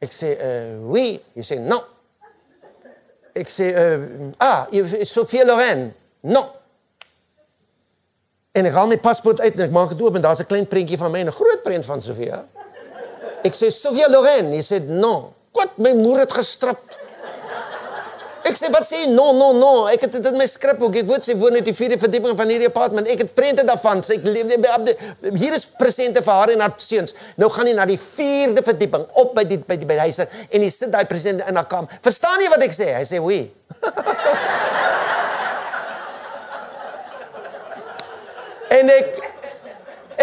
Ek sê euh oui, hy sê non. Ek sê euh ah, Sophie Lorraine. Non. En ek haal my paspoort uit en ek maak dit oop en daar's 'n klein prentjie van my en 'n groot prent van Sofia. Ek sê Sofia Loren, hy sê no. Wat my moeder het gestrap. Ek sê wat sê jy? No, no, no. Ek het dit in my skripboek. Ek weet sy woon net die vierde verdieping van hierdie apartment. Ek het prente daarvan. Sy hier is presente vir haar en haar seuns. Nou gaan jy na die vierde verdieping op by die by die by die huise en jy sit daai presente in haar kamer. Verstaan jy wat ek sê? Hy sê, "Wie?" En ek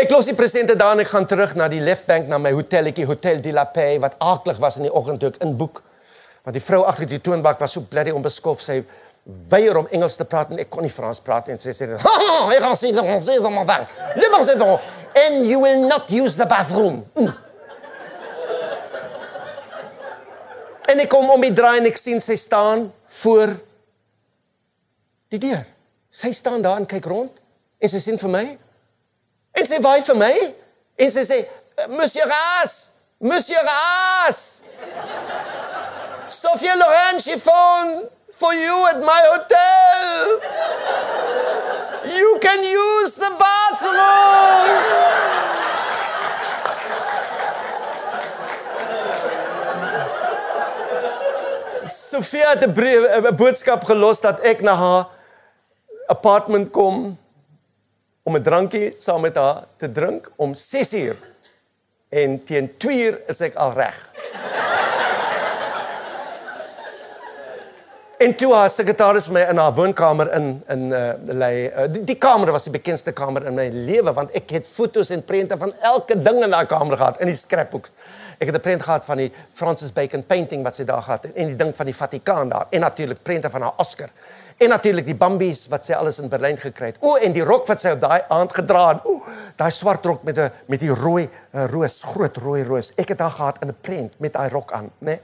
ek los die presente daar en ek gaan terug na die left bank na my hotelletjie Hotel de la Paix wat aaklig was in die oggend toe ek inboek. Want die vrou agter die toonbank was so bloody onbeskof. Sy weier om Engels te praat en ek kon nie Frans praat nie en sy sê. Ha, ek gaan sien dan sê dan maar dan. Liever sê dan and you will not use the bathroom. Mm. En ek kom om die draai en ek sien sy staan voor die deur. Sy staan daar en kyk rond en sy sien vir my. En sy waai vir my en sy sê Monsieur Ras, Monsieur Ras. Sophia Loren she phone for you at my hotel. You can use the bathroom. Sophia het 'n 'n boodskap gelos dat ek na haar apartment kom om 'n drankie saam met haar te drink om 6 uur. En teen 2 uur is ek al reg. En toe haar sekretaris my in haar woonkamer in in uh lê. Uh, die, die kamer was die bekendste kamer in my lewe want ek het fotos en prente van elke ding in daai kamer gehad in die scrapbooks. Ek het 'n prent gehad van die Francis Bacon painting wat sy daar gehad het en die ding van die Vatikaan daar en natuurlik prente van haar Oscar. En natuurlik die Bambies wat sy alles in Berlyn gekry het. O en die rok wat sy op daai aand gedra het. O, daai swart rok met 'n met die rooi uh, roos, groot rooi roos. Ek het haar gehad in 'n prent met daai rok aan, né? Nee?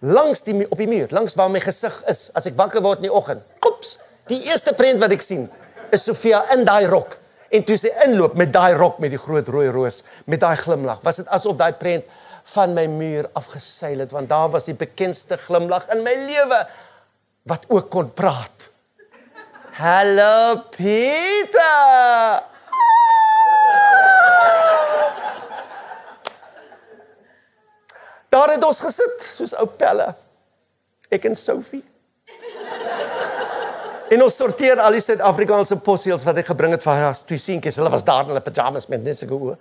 Langs die op die muur, langs waar my gesig is as ek wakker word in die oggend. Oeps, die eerste prent wat ek sien is Sofia in daai rok. En toe sy inloop met daai rok met die groot rooi roos, met daai glimlag, was dit asof daai prent van my muur afgeseil het want daar was die bekendste glimlag in my lewe wat ook kon praat. Hallo Pieter. Daar het ons gesit soos ou pelle. Ek en Sophie. En ons sorteer al die Suid-Afrikaanse posseels wat ek gebring het vir haar twee seentjies. Hulle was daar in hulle pyjamas met net sulke oë.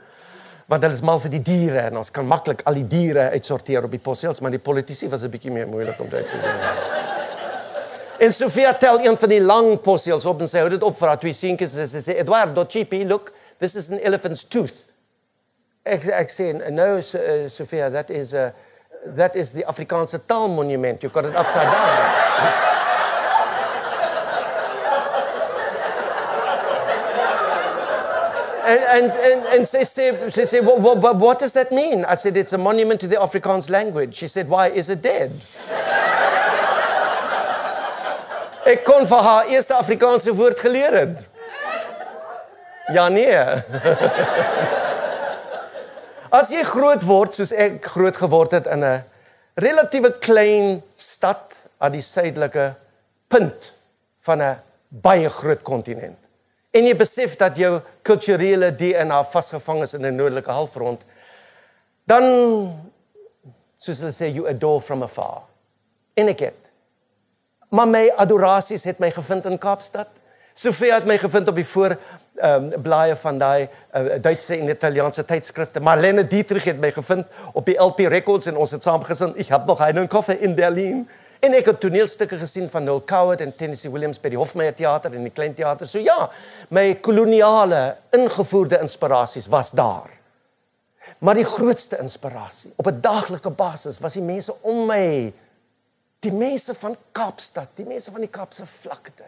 Want hulle is mal vir die diere en ons kan maklik al die diere uitsorteer op die posseels, maar die politici was 'n bietjie meer moeilik om dit te doen. En Sofia tel een van die lang posseels op en sy hou dit op vir haar twee seentjies en sy sê Eduardo Chipi, look, this is an elephant's tooth. Ek ek sê no uh, Sofia, that is a uh, that is the Afrikaanse taalmonument. You got it upside down. and and and, say, say, say, say what, what, what does that mean? I said, it's a monument to the Afrikaans language. She said, why is it dead? Ek kon vir haar eerste Afrikaanse woord geleer het. Ja nee. As jy groot word soos ek groot geword het in 'n relatiewe klein stad aan die suidelike punt van 'n baie groot kontinent. En jy besef dat jou kulturele DNA vasgevang is in 'n noordelike halfrond, dan soos hulle sê you adore from afar. En ek het Maar my adorasies het my gevind in Kaapstad. Sofia het my gevind op die voor ehm um, blaaie van daai uh, Duitse en Italiaanse tydskrifte. Marlene Dietrich het my gevind op die LP Records en ons het saam gesin. Ek het nog einen koffer in Berlin. En ek het toneelstukke gesien van Noel Coward en Tennessee Williams by die Hofmeyer Theater en die Klein Theater. So ja, my koloniale ingevoerde inspirasies was daar. Maar die grootste inspirasie op 'n daaglikse basis was die mense om my Die mense van Kaapstad, die mense van die Kaapse vlakte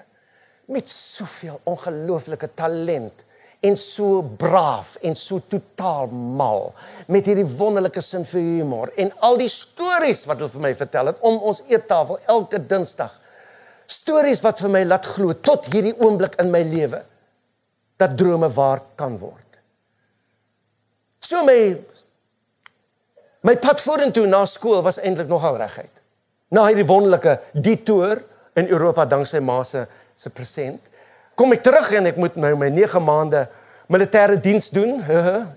met soveel ongelooflike talent en so braaf en so totaal mal met hierdie wonderlike sin vir humor en al die stories wat hulle vir my vertel het om ons eettafel elke Dinsdag. Stories wat vir my laat glo tot hierdie oomblik in my lewe dat drome waar kan word. So my my pad vorentoe na skool was eintlik nogal reguit na hierdie wonderlike detour in Europa danksy ma se se present. Kom ek terug en ek moet my my 9 maande militêre diens doen.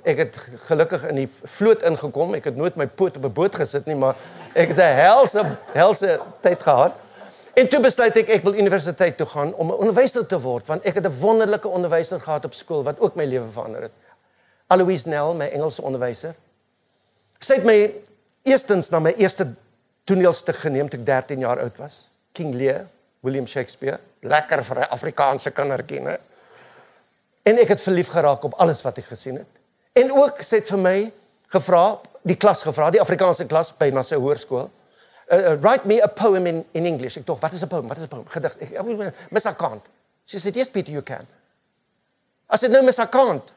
Ek het gelukkig in die vloot ingekom. Ek het nooit my poot op 'n boot gesit nie, maar ek het 'n helse helse tyd gehad. En toe besluit ek ek wil universiteit toe gaan om 'n onderwyser te word want ek het 'n wonderlike onderwyser gehad op skool wat ook my lewe verander het. Aloise Nell, my Engelse onderwyser. Sy het my eerstens na my eerste toneelstuk geneem toe ek 13 jaar oud was. King Lear, William Shakespeare, lekker vir 'n Afrikaanse kindertjie, né? En ek het verlief geraak op alles wat ek gesien het. En ook sê dit vir my gevra, die klas gevra, die Afrikaanse klas by na sy hoërskool. Uh, uh, write me a poem in in English. Ek dink, wat is 'n poem? Wat is 'n poem? Gedig. Ek, ek Miss I can't. She said, "Yes, Peter, you can." I said, "No, Miss I can't."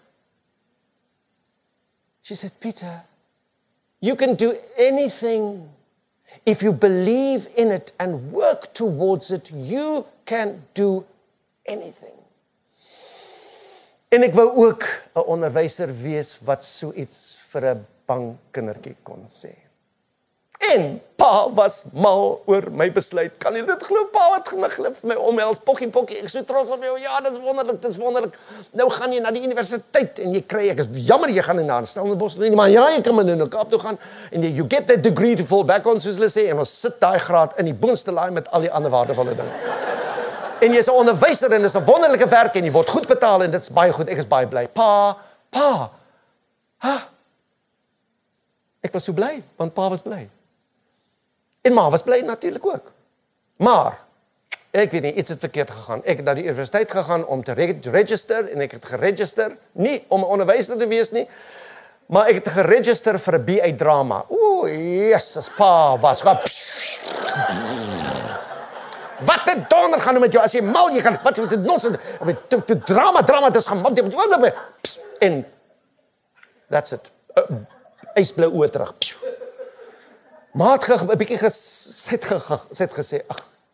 She said, "Peter, you can do anything If you believe in it and work towards it, you can do anything. En ek wou ook 'n onderwyser wees wat so iets vir 'n bang kindertjie kon sê. En pa was mal oor my besluit. Kan jy dit glo? Pa het my glip vir my omhels. Pokkie pokkie. Ek so trots op jou. Ja, dit is wonderlik. Dit is wonderlik. Nou gaan jy na die universiteit en jy kry ek is jammer jy gaan nie na Stellenbosch nie, maar ja, jy kan maar nou na Kaap toe gaan en jy you get that degree to fall back on soos hulle sê en ons sit daai graad in die boonste laai met al die ander waardevolle dinge. En jy's 'n onderwyser en dis 'n wonderlike werk en jy word goed betaal en dit's baie goed. Ek is baie bly. Pa, pa. Ha. Ek was so bly want pa was bly. En ma was bly natuurlik ook. Maar ek weet nie iets het verkeerd gegaan. Ek het na die universiteit gegaan om te register en ek het geregister nie om 'n onderwyser te wees nie, maar ek het geregister vir 'n BA drama. Ooh, Jesus, pa was gehad. Wat het donder gaan met jou as jy mal jy gaan wat met nos met to, to drama drama dis gaan want jy en that's it. Uh, Ysblou oor terug. Maar het 'n bietjie gesit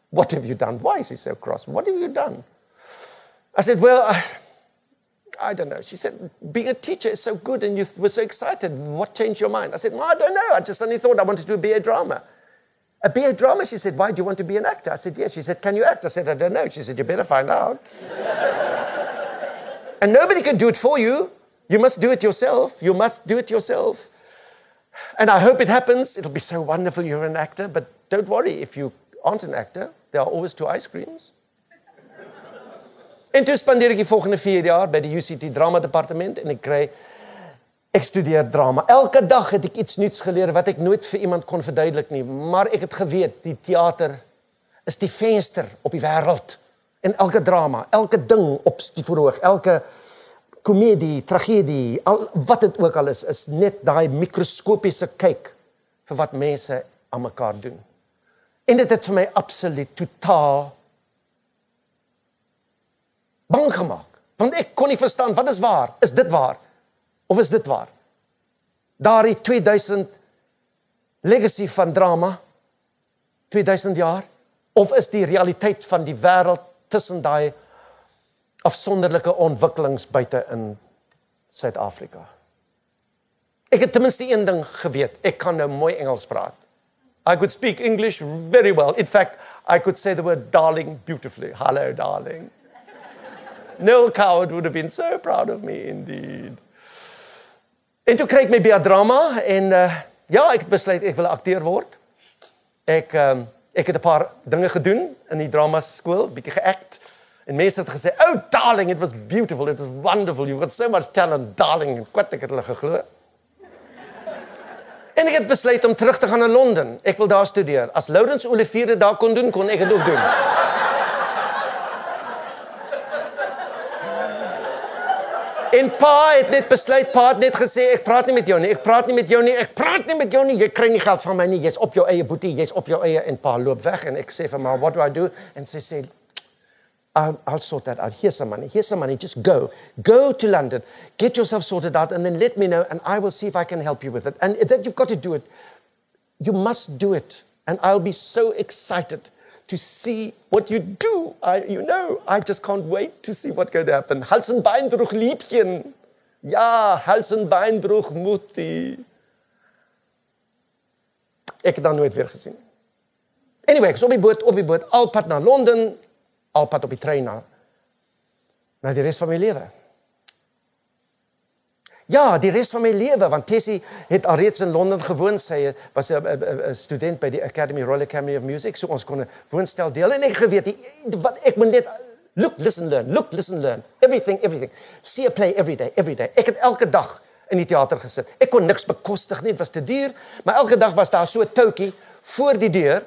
what have you done? Why is he so cross? What have you done? I said well I, I don't know. She said, being a teacher is so good and you were so excited. What changed your mind? I said, well, I don't know. I just suddenly thought I wanted to be a drama. A BA drama? She said, why do you want to be an actor? I said, yes. She said, can you act? I said, I don't know. She said, you better find out. and nobody can do it for you. You must do it yourself. You must do it yourself. And I hope it happens. It'll be so wonderful you're an actor. But don't worry, if you aren't an actor, there are always two ice creams. En toe spandeer ek die volgende 4 jaar by die UCT drama departement en ek kry ek studeer drama. Elke dag het ek iets nuuts geleer wat ek nooit vir iemand kon verduidelik nie, maar ek het geweet die teater is die venster op die wêreld. En elke drama, elke ding op die verhoog, elke komedie, tragedie, al wat dit ook al is, is net daai mikroskopiese kyk vir wat mense aan mekaar doen. En dit het vir my absoluut totaal bang gemaak, want ek kon nie verstaan wat is waar? Is dit waar? Of is dit waar? Daardie 2000 legacy van drama 2000 jaar of is die realiteit van die wêreld tussen daai afsonderlike ontwikkelings buite in Suid-Afrika? Ek het ten minste een ding geweet, ek kan nou mooi Engels praat. I could speak English very well. In fact, I could say the word darling beautifully. Hello darling. Neil Coward would have been so proud of me indeed. En toe kry ek my by drama en uh, ja, ek het besluit ek wil akteur word. Ek um, ek het 'n paar dinge gedoen in die drama skool, bietjie geact. En mense het gesê, "Oh darling, it was beautiful, it was wonderful. You've got so much talent, darling." En kwat ek het hulle geglo. En ek het besluit om terug te gaan na Londen. Ek wil daar studeer. As Lawrence Olivier dit daar kon doen, kon ek dit ook doen. En pa het net besluit, pa het net gesê ek praat nie met jou nie. Ek praat nie met jou nie. Ek praat nie met jou nie. Jy kry nie geld van my nie. Jy's op jou eie boetie. Jy's op jou eie en pa loop weg en ek sê vir my, "What do I do?" En sy sê, I'll, I'll sort that out. Here's some money. Here's some money. Just go. Go to London. Get yourself sorted out and then let me know and I will see if I can help you with it. And that you've got to do it. You must do it. And I'll be so excited to see what you do. I, you know, I just can't wait to see what's going to happen. Hals- en Beinbruch, Liebchen. Ja, Hals- en Beinbruch, Mutti. Ek het dan nooit weer gesien. Anyway, is op die boot, op die boot, alpad na Londen, alpad op die trein na na die res van my lewe. Ja, die res van my lewe want Tessie het alreeds in Londen gewoon. Sy was 'n student by die Academy Royal Academy of Music, so ons kon 'n woonstel deel en ek geweet die, wat ek moet net look, listen, learn, look, listen, learn. Everything, everything. See a play every day, every day. Ek het elke dag in die teater gesit. Ek kon niks bekostig nie, dit was te duur, maar elke dag was daar so 'n toutjie voor die deur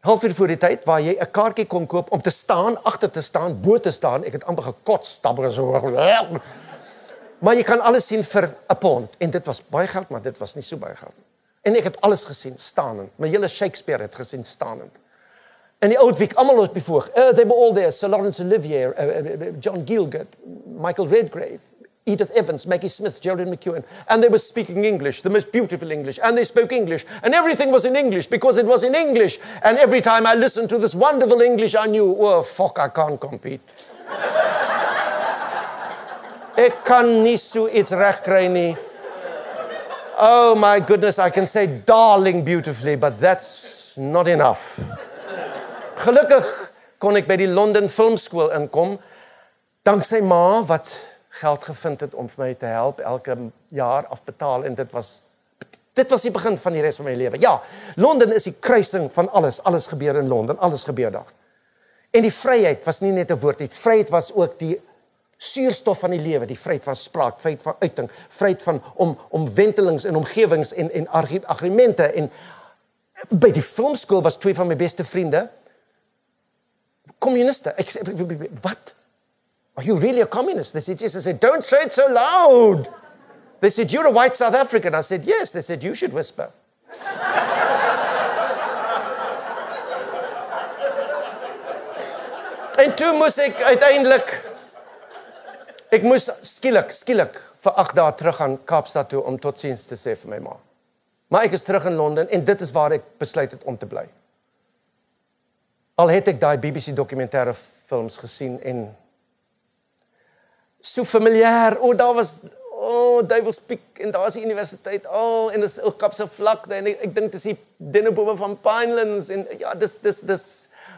halfuur voor die tyd waar jy 'n kaartjie kon koop om te staan, agter te staan, bo te staan. Ek het amper gekots, stammer so. Maar jy kan alles sien vir 'n pond en dit was baie geld, maar dit was nie so baie geld nie. En ek het alles gesien staanend. My hele Shakespeare het gesien staanend. En die oud wiek almal op voor. Uh, they were all there. Sir Lawrence Olivier, uh, uh, John Gielgud, Michael Redgrave, Edith Evans, Maggie Smith, Geraldine McEwen, and they were speaking English, the most beautiful English, and they spoke English, and everything was in English because it was in English. And every time I listened to this wonderful English, I knew, oh fuck, I can't compete. Oh my goodness, I can say darling beautifully, but that's not enough. Gelukkig kon ek by die Londen Filmskool inkom danksy ma wat geld gevind het om vir my te help elke jaar afbetaal en dit was dit was die begin van die res van my lewe. Ja, Londen is die kruising van alles. Alles gebeur in Londen, alles gebeur daar. En die vryheid was nie net 'n woord nie. Vryheid was ook die suurstof van die lewe, die vryheid van spraak, vryheid van uiting, vryheid van om om wentelings en omgewings en en argumente en by die filmskool was twee van my beste vriende kommuniste. Ek sê wat? Are you really a communist? They said, yes. I said, don't say it so loud. They said, You're a white South African. I said, Yes. They said, You should whisper. en toe moes ek uiteindelik ek moes skielik skielik vir 8 dae terug gaan Kaapstad toe om totsiens te sê vir my ma. Maar ek is terug in Londen en dit is waar ek besluit het om te bly. Al het ek daai BBC dokumentêre films gesien en so familier. O, daar was o, oh, Duiwels Piek en daar's die universiteit. O, oh, en dis ook Kapse vlakte en ek, ek dink dis die Dennebome van Pinelands en ja, dis dis dis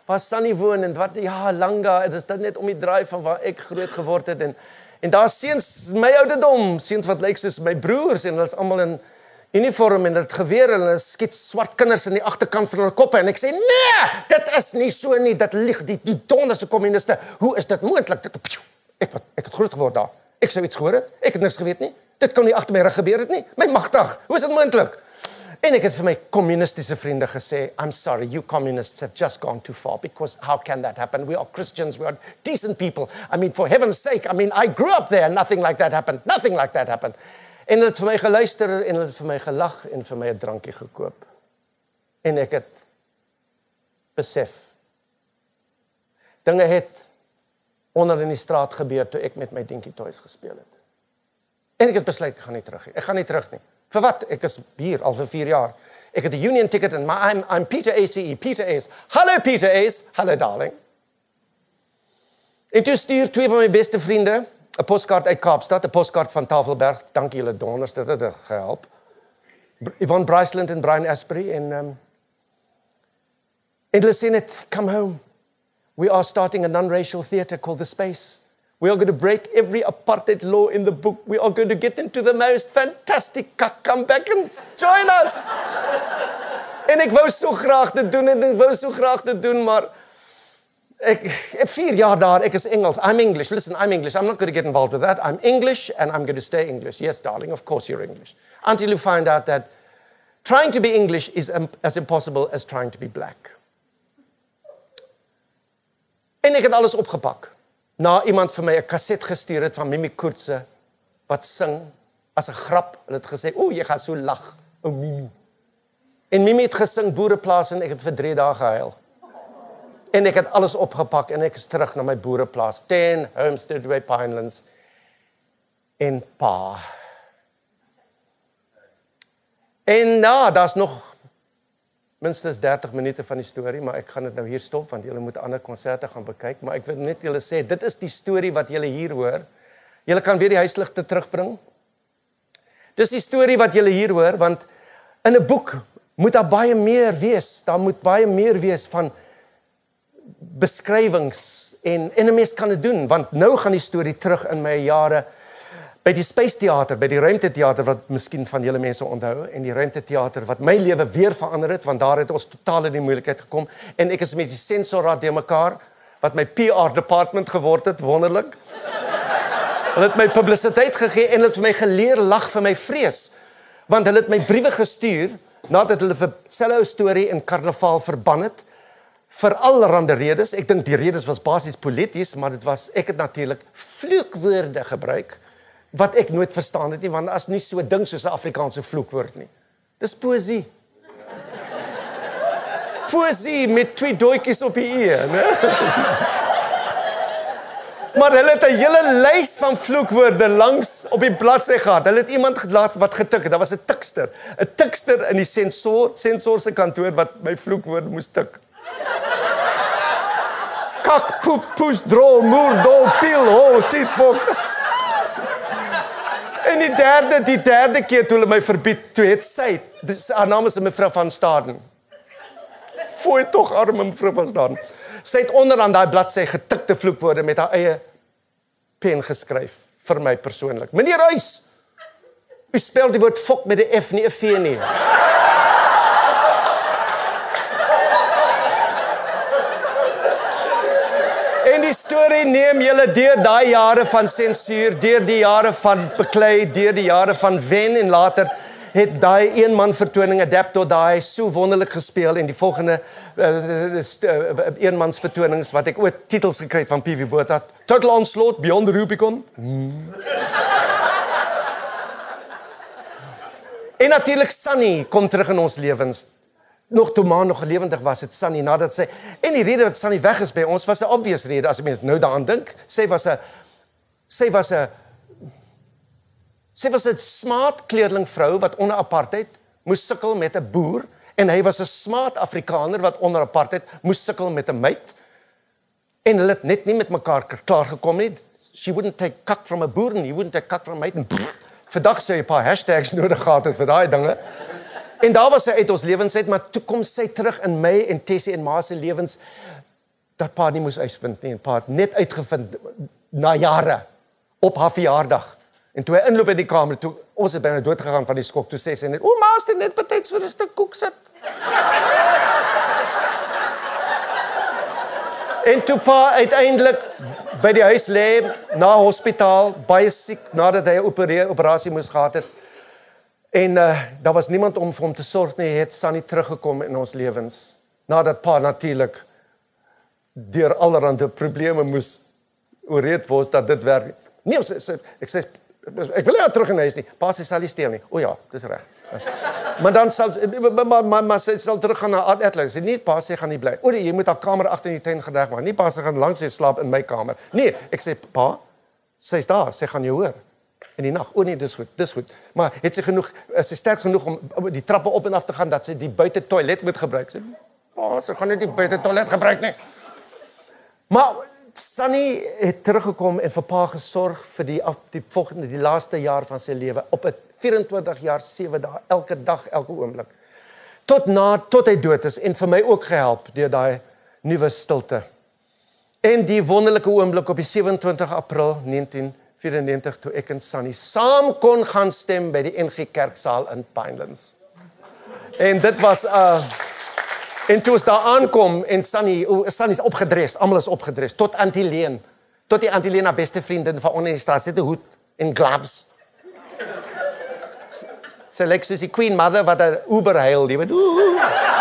waar Sunny woon en wat ja, Langa, dis dit net om die draai van waar ek groot geword het en en daar's seuns my ouderdom, seuns wat lyk soos my broers en hulle is almal in uniform en dit geweer en hulle skiet swart kinders in die agterkant van hulle koppe en ek sê nee, dit is nie so nie, dit lieg die die donderse kommuniste. Hoe is dit moontlik? Dit ek wat ek het groot geword daar. Ek sou iets gehoor het. Ek het niks geweet nie. Dit kon nie agter my rug gebeur het nie. My magtig. Hoe is dit moontlik? En ek het vir my kommunistiese vriende gesê, I'm sorry, you communists have just gone too far because how can that happen? We are Christians, we are decent people. I mean for heaven's sake, I mean I grew up there, nothing like that happened. Nothing like that happened. En hulle het vir my geluister en hulle het vir my gelag en vir my 'n drankie gekoop. En ek het besef dinge het onder in die straat gebeur toe ek met my dinkie toys gespeel het. En ek het besluit ek gaan nie terug nie. Ek gaan nie terug nie. Vir wat? Ek is hier al vir 4 jaar. Ek het 'n union ticket en my I'm I'm Peter ACE. Peter Ace. Hallo Peter Ace. Hallo darling. Ek stuur twee van my beste vriende 'n poskaart uit Kaapstad, 'n poskaart van Tafelberg. Dankie julle donders dit het gehelp. Yvonne Bryceland en Brian Asprey en um en hulle sê net come home. We are starting a non-racial theatre called The Space. We are going to break every apartheid law in the book. We are going to get into the most fantastic come back and join us. en ek wou so graag dit doen en ek wou so graag dit doen, maar ek ek 4 jaar daar, ek is Engels. I'm English. Listen, I'm English. I'm not going to get involved with that. I'm English and I'm going to stay English. Yes, darling, of course you're English. Until you find out that trying to be English is as impossible as trying to be black. En ek het alles opgepak. Na iemand vir my 'n kaset gestuur het van Mimi Koortse wat sing as 'n grap. Hulle het gesê, "O, jy gaan so lag, o Mimi." En Mimi het gesing Boereplaas en ek het vir 3 dae gehuil. En ek het alles opgepak en ek is terug na my boereplaas, 10 Homestead Way Pinelands in Pa. En nou, daar's nog minstens 30 minute van die storie, maar ek gaan dit nou hier stop want julle moet ander konserte gaan bekyk, maar ek wil net julle sê dit is die storie wat julle hier hoor. Julle kan weer die huisligte terugbring. Dis die storie wat julle hier hoor want in 'n boek moet daar baie meer wees. Daar moet baie meer wees van beskrywings en en 'n mens kan dit doen want nou gaan die storie terug in my jare by die Space Theater, by die Ruimte Theater wat miskien van julle mense onthou en die Ruimte Theater wat my lewe weer verander het want daar het ons totaal in die moeilikheid gekom en ek is met die sensorraad de mekaar wat my PR department geword het wonderlik. Hulle het my publisiteit gegee en het vir my geleer lag vir my vrees want hulle het my briewe gestuur nadat hulle vir selfe storie in karnaval verban het vir allerlei redes. Ek dink die redes was basies polities, maar dit was ek het natuurlik vloekwoorde gebruik wat ek nooit verstaan het nie want as nie so ding soos 'n Afrikaanse vloekwoord nie. Dis poesie. Poesie met twee doetjies op die e, né? Maar hulle het 'n hele lys van vloekwoorde langs op die bladsy gehad. Hulle het iemand gelaat wat getik het. Daar was 'n tikster, 'n tikster in die sensor sensor se kantoor wat my vloekwoorde moes tik kak poep poes dro moer do pil ho tit fok En die derde die derde keer toe hulle my verbied toe het sy dis haar naam is mevrou van Staden Fooi tog arme mevrou van Staden Sy het onderaan daai bladsy getikte vloekwoorde met haar eie pen geskryf vir my persoonlik. Meneer Huis, u spel die woord fok met 'n F nie 'n V nie. Storie neem julle deur daai jare van sensuur, deur die jare van beklei, deur die jare van wen en later het daai een man vertoning Adapto daai so wonderlik gespeel en die volgende uh, een mans vertonings wat ek ook titels gekry het van PV Botha Total Onslaught Beyond the Rubicon. Hmm. En natuurlik Sunny kom terug in ons lewens. Nog toe maar nog lewendig was dit Sunny nadat sy en die rede dat Sunny weg is by ons was 'n obvious rede as mens nou daaraan dink. Sy was 'n sy was 'n sy was 'n smart kleerling vrou wat onder apartheid moes sukkel met 'n boer en hy was 'n smart Afrikaner wat onder apartheid moes sukkel met 'n meid. En hulle het net nie met mekaar klaar gekom nie. She wouldn't take kak from a boer and he wouldn't take kak from a pff, vandag sê jy 'n paar hashtags nodig gehad het vir daai dinge. En daar was sy uit ons lewens uit, maar toe kom sy terug in my en Tessie en Ma se lewens dat pa nie moes uitvind nie en pa het net uitgevind na jare op haar verjaardag. En toe hy inloop in die kamer toe ons het byna dood gegaan van die skok toe sê sy net o maaste net betyds vir 'n stuk koek sit. en toe pa uiteindelik by die huis lê na hospitaal baie siek nadat hy 'n operasie moes gehad het. En uh daar was niemand om vir hom te sorg nie, het Sunny teruggekom in ons lewens nadat pa natuurlik deur allerlei probleme moes ooreed word dat dit werk. Nee, ek sê ek sê ek wil nie terug in huis nie. Pa sê sal nie steel nie. O ja, dis reg. maar dan sal maar maar maar sy sal terug gaan na Atlas. Nie pa sê gaan nie bly. O, jy moet haar kamer agter in die tuin gedek maak. Nie pa sê gaan langs sy slaap in my kamer. Nee, ek sê pa, sy's daar, sy gaan jou hoor in die nag. O nee, dis goed, dis goed. Maar het sy genoeg is sy sterk genoeg om die trappe op en af te gaan dat sy die buite toilet moet gebruik? Sy pa, sy gaan nie die buite toilet gebruik nie. Maar Sunny het teruggekom en vir pa gesorg vir die af die volgende die laaste jaar van sy lewe op 'n 24 jaar 7 dae elke dag elke oomblik tot na tot hy dood is en vir my ook gehelp deur daai nuwe stilte. En die wonderlike oomblik op die 27 April 1994 toe ek en Sunny saam kon gaan stem by die NG Kerksaal in Pinelands. En dit was 'n uh, En toe ons daar aankom en Sunny, Sunny's opgedres, almal is opgedres tot Antileen. Tot die Antileen haar beste vriendin van onder die straat, sit 'n hoed en gloves. Sy lyk soos die Queen Mother wat 'n Uber hail, jy weet.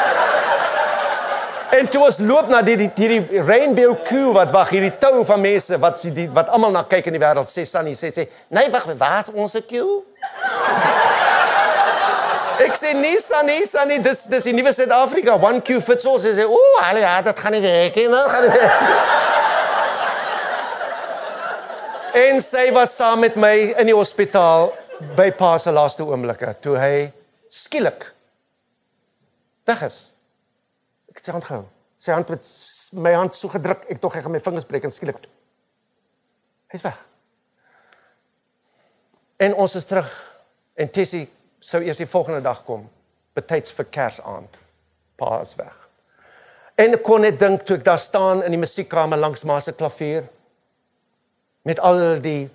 En toe ons loop na die die die Rainbow Queue wat wag hierdie tou van mense wat die wat almal na kyk in die wêreld sê Sunny sê sê nee wag waar is ons queue Ek sê nee, Sunny, Sunny, dis dis die nuwe Suid-Afrika. One Q fits all. Sy sê, "Ooh, hulle ja, dit gaan nie werk nie, nou gaan dit." en sy was saam met my in die hospitaal by Pa se laaste oomblikke toe hy skielik weg is. Ek het sy hand gehou. Sy hand het my hand so gedruk, ek tog ek gaan my vingers breek en skielik hy's weg. En ons is terug en Tessie sou eers die volgende dag kom, betyds vir Kersaand. Pa is weg. En ek kon net dink toe ek daar staan in die musiekkamer langs ma se klavier met al die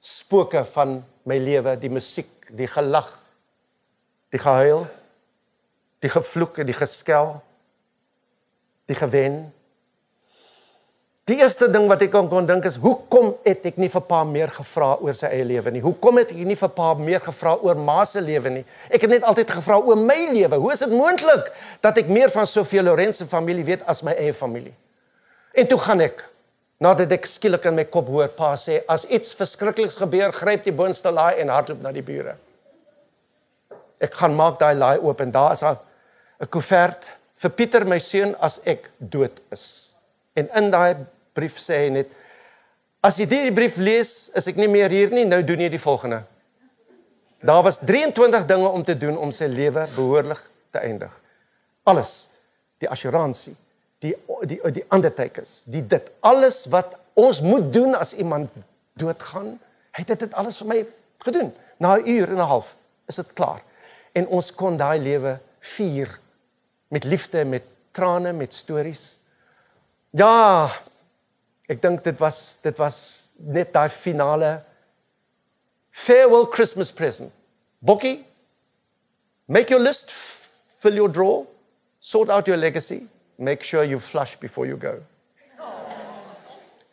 spooke van my lewe, die musiek, die gelag, die gehuil, die gevloek en die geskel, die gewen, Die eerste ding wat ek kon kon dink is hoekom het ek nie vir pa meer gevra oor sy eie lewe nie? Hoekom het ek nie vir pa meer gevra oor ma se lewe nie? Ek het net altyd gevra oor my lewe. Hoe is dit moontlik dat ek meer van Sofie Lorenz se familie weet as my eie familie? En toe gaan ek nadat ek skielik in my kop hoor pa sê as iets verskrikliks gebeur, gryp die boonste laai en hardloop na die bure. Ek gaan maak daai laai oop en daar is 'n koevert vir Pieter my seun as ek dood is. En in daai brief sê hy net as jy hierdie brief lees, is ek nie meer hier nie, nou doen jy die volgende. Daar was 23 dinge om te doen om sy lewe behoorlik te eindig. Alles, die assuransie, die die die undertakers, die dit alles wat ons moet doen as iemand doodgaan, het dit alles vir my gedoen. Na 'n uur en 'n half is dit klaar. En ons kon daai lewe vier met liefde, met trane, met stories. Ja, Ek dink dit was dit was net daai finale farewell Christmas present. Bookie Make your list, fill your drawer, sort out your legacy, make sure you flush before you go.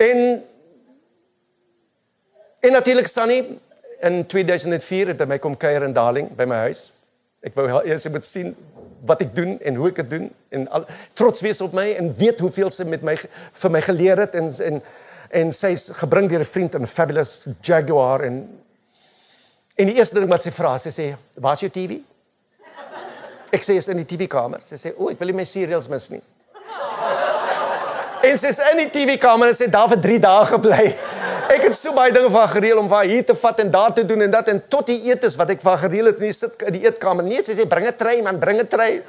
In in natuurlik Sunny in 2004 het hy my kom kuier in Darling by my huis. Ek wou eers moet sien wat ek doen en hoe ek dit doen en al, trots wees op my en weet hoeveel sy met my vir my geleer het en en en sy's gebring deur 'n vriend in 'n fabulous Jaguar en En die eerste ding wat sy vra, sy sê, "Waar's jou TV?" Ek sê, "Is in die TV-kamer." Sy sê, "O, ek wil nie my serials mis nie." En sy is in die TV-kamer en sy het daar vir 3 dae gebly. Ek het so baie dinge van gereël om vir haar hier te vat en daar te doen en dat en tot die eetes wat ek van gereël het in die sit in die eetkamer. Nee, sy sê, "Bring 'n tray man, bring 'n tray."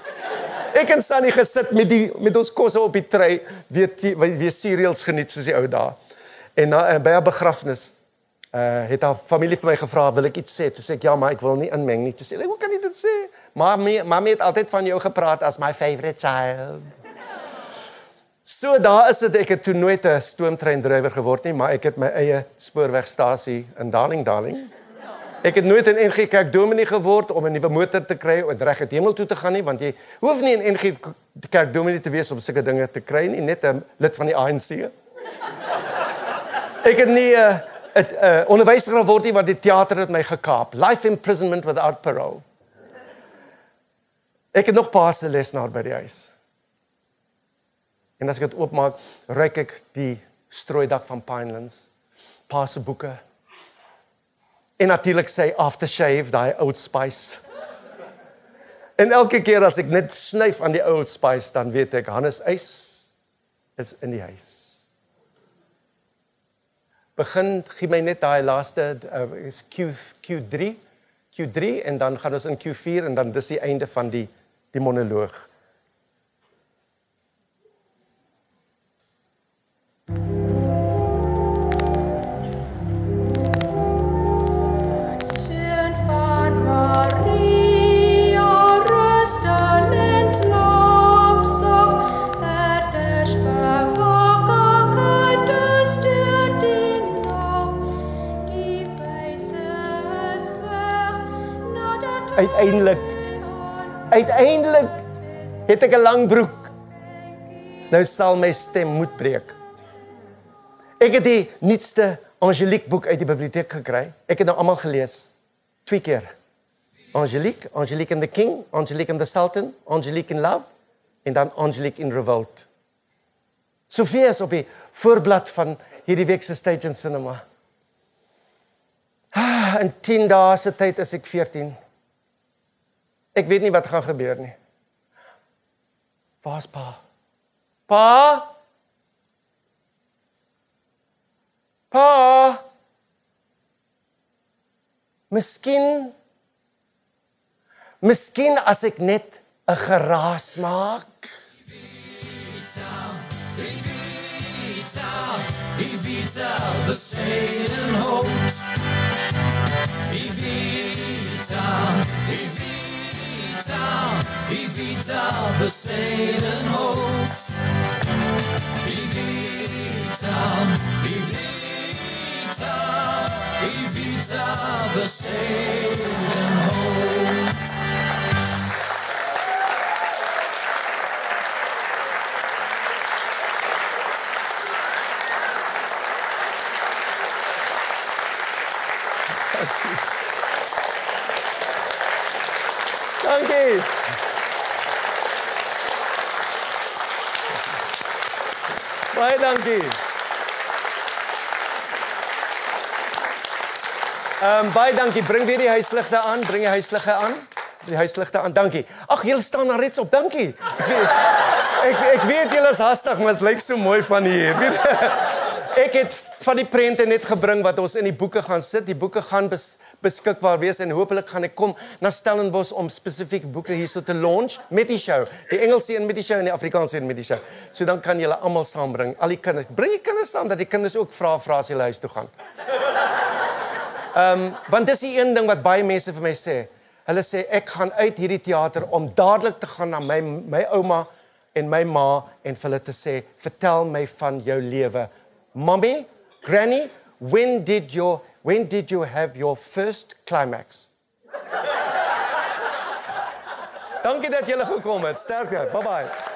Ek en Sunny gesit met die met ons kosse op die tray, weet jy, weer serials geniet soos die ou dae. En na uh, by 'n begrafnis uh het haar familie vir my gevra, "Wil ek iets sê?" Toe sê ek, "Ja, maar ek wil nie inmeng nie." Toe sê hulle, "Hoe kan jy dit sê?" Mami, mami het altyd van jou gepraat as my favorite child. So daar is dit ek het toe nooit 'n stoomtreindrywer geword nie, maar ek het my eie spoorwegstasie in Darling Darling. Ek het nooit 'n NG Kerk dominee geword om 'n nuwe motor te kry en reg uit hemel toe te gaan nie, want jy hoef nie 'n NG Kerk dominee te wees om sulke dinge te kry nie, net 'n lid van die ANC. Ek het nie 'n uh, 'n uh, onderwyser geword nie want die teater het my gekaap. Life imprisonment without parole. Ek het nog paaste lesenaar by die huis. En as ek dit oopmaak, ruik ek die strooidak van Pinelands. Paaste boeke. En natuurlik sy aftershave, daai Old Spice. En elke keer as ek net snyf aan die Old Spice, dan weet ek Hannes Eis is in die huis. Begin gee my net daai laaste uh, is Q Q3 Q3 en dan gaan ons in Q4 en dan dis die einde van die die monoloog. Uiteindelik. Uiteindelik het ek 'n lang broek. Nou sal my stem moet breek. Ek het die nuutste Angelique boek uit die biblioteek gekry. Ek het nou almal gelees. Twee keer. Angelique, Angelique and the King, Angelique and the Sultan, Angelique in Love en dan Angelique in Revolt. Sofie is op die voorblad van hierdie week se Stage and Cinema. Ah, In 10 dae se tyd is ek 14. Ek weet nie wat gaan gebeur nie. Waar's pa? Pa? Pa? Miskien Miskien as ek net 'n geraas maak. vitaal, die vitaal besteden hoofd. Die vitaal, die vitaal, die vitaal besteden Dankie. Baie dankie. Ehm um, baie dankie. Bring weer die huisligte aan, bring die huisligte aan. Die huisligte aan. Dankie. Ag, julle staan daar reeds op. Dankie. Ek ek, weet julle is hastig, maar dit lyk so mooi van hier. Weet, ek het van die prente net gebring wat ons in die boeke gaan sit. Die boeke gaan bes, beskikbaar wees en hopelik gaan ek kom na Stellenbosch om spesifiek boeke hierso te launch met die show. Die Engelse een met die show en die Afrikaanse een met die show. So dan kan julle almal saambring. Al die kinders, bring die kinders saam dat die kinders ook vra vra as hulle huis toe gaan. Ehm um, want dis die een ding wat baie mense vir my sê. Hulle sê ek gaan uit hierdie teater om dadelik te gaan na my my ouma en my ma en vir hulle te sê, "Vertel my van jou lewe." Mommy, Granny, when did your when did you have your first climax? Dankie dat julle gekom het. Sterkte. Bye bye.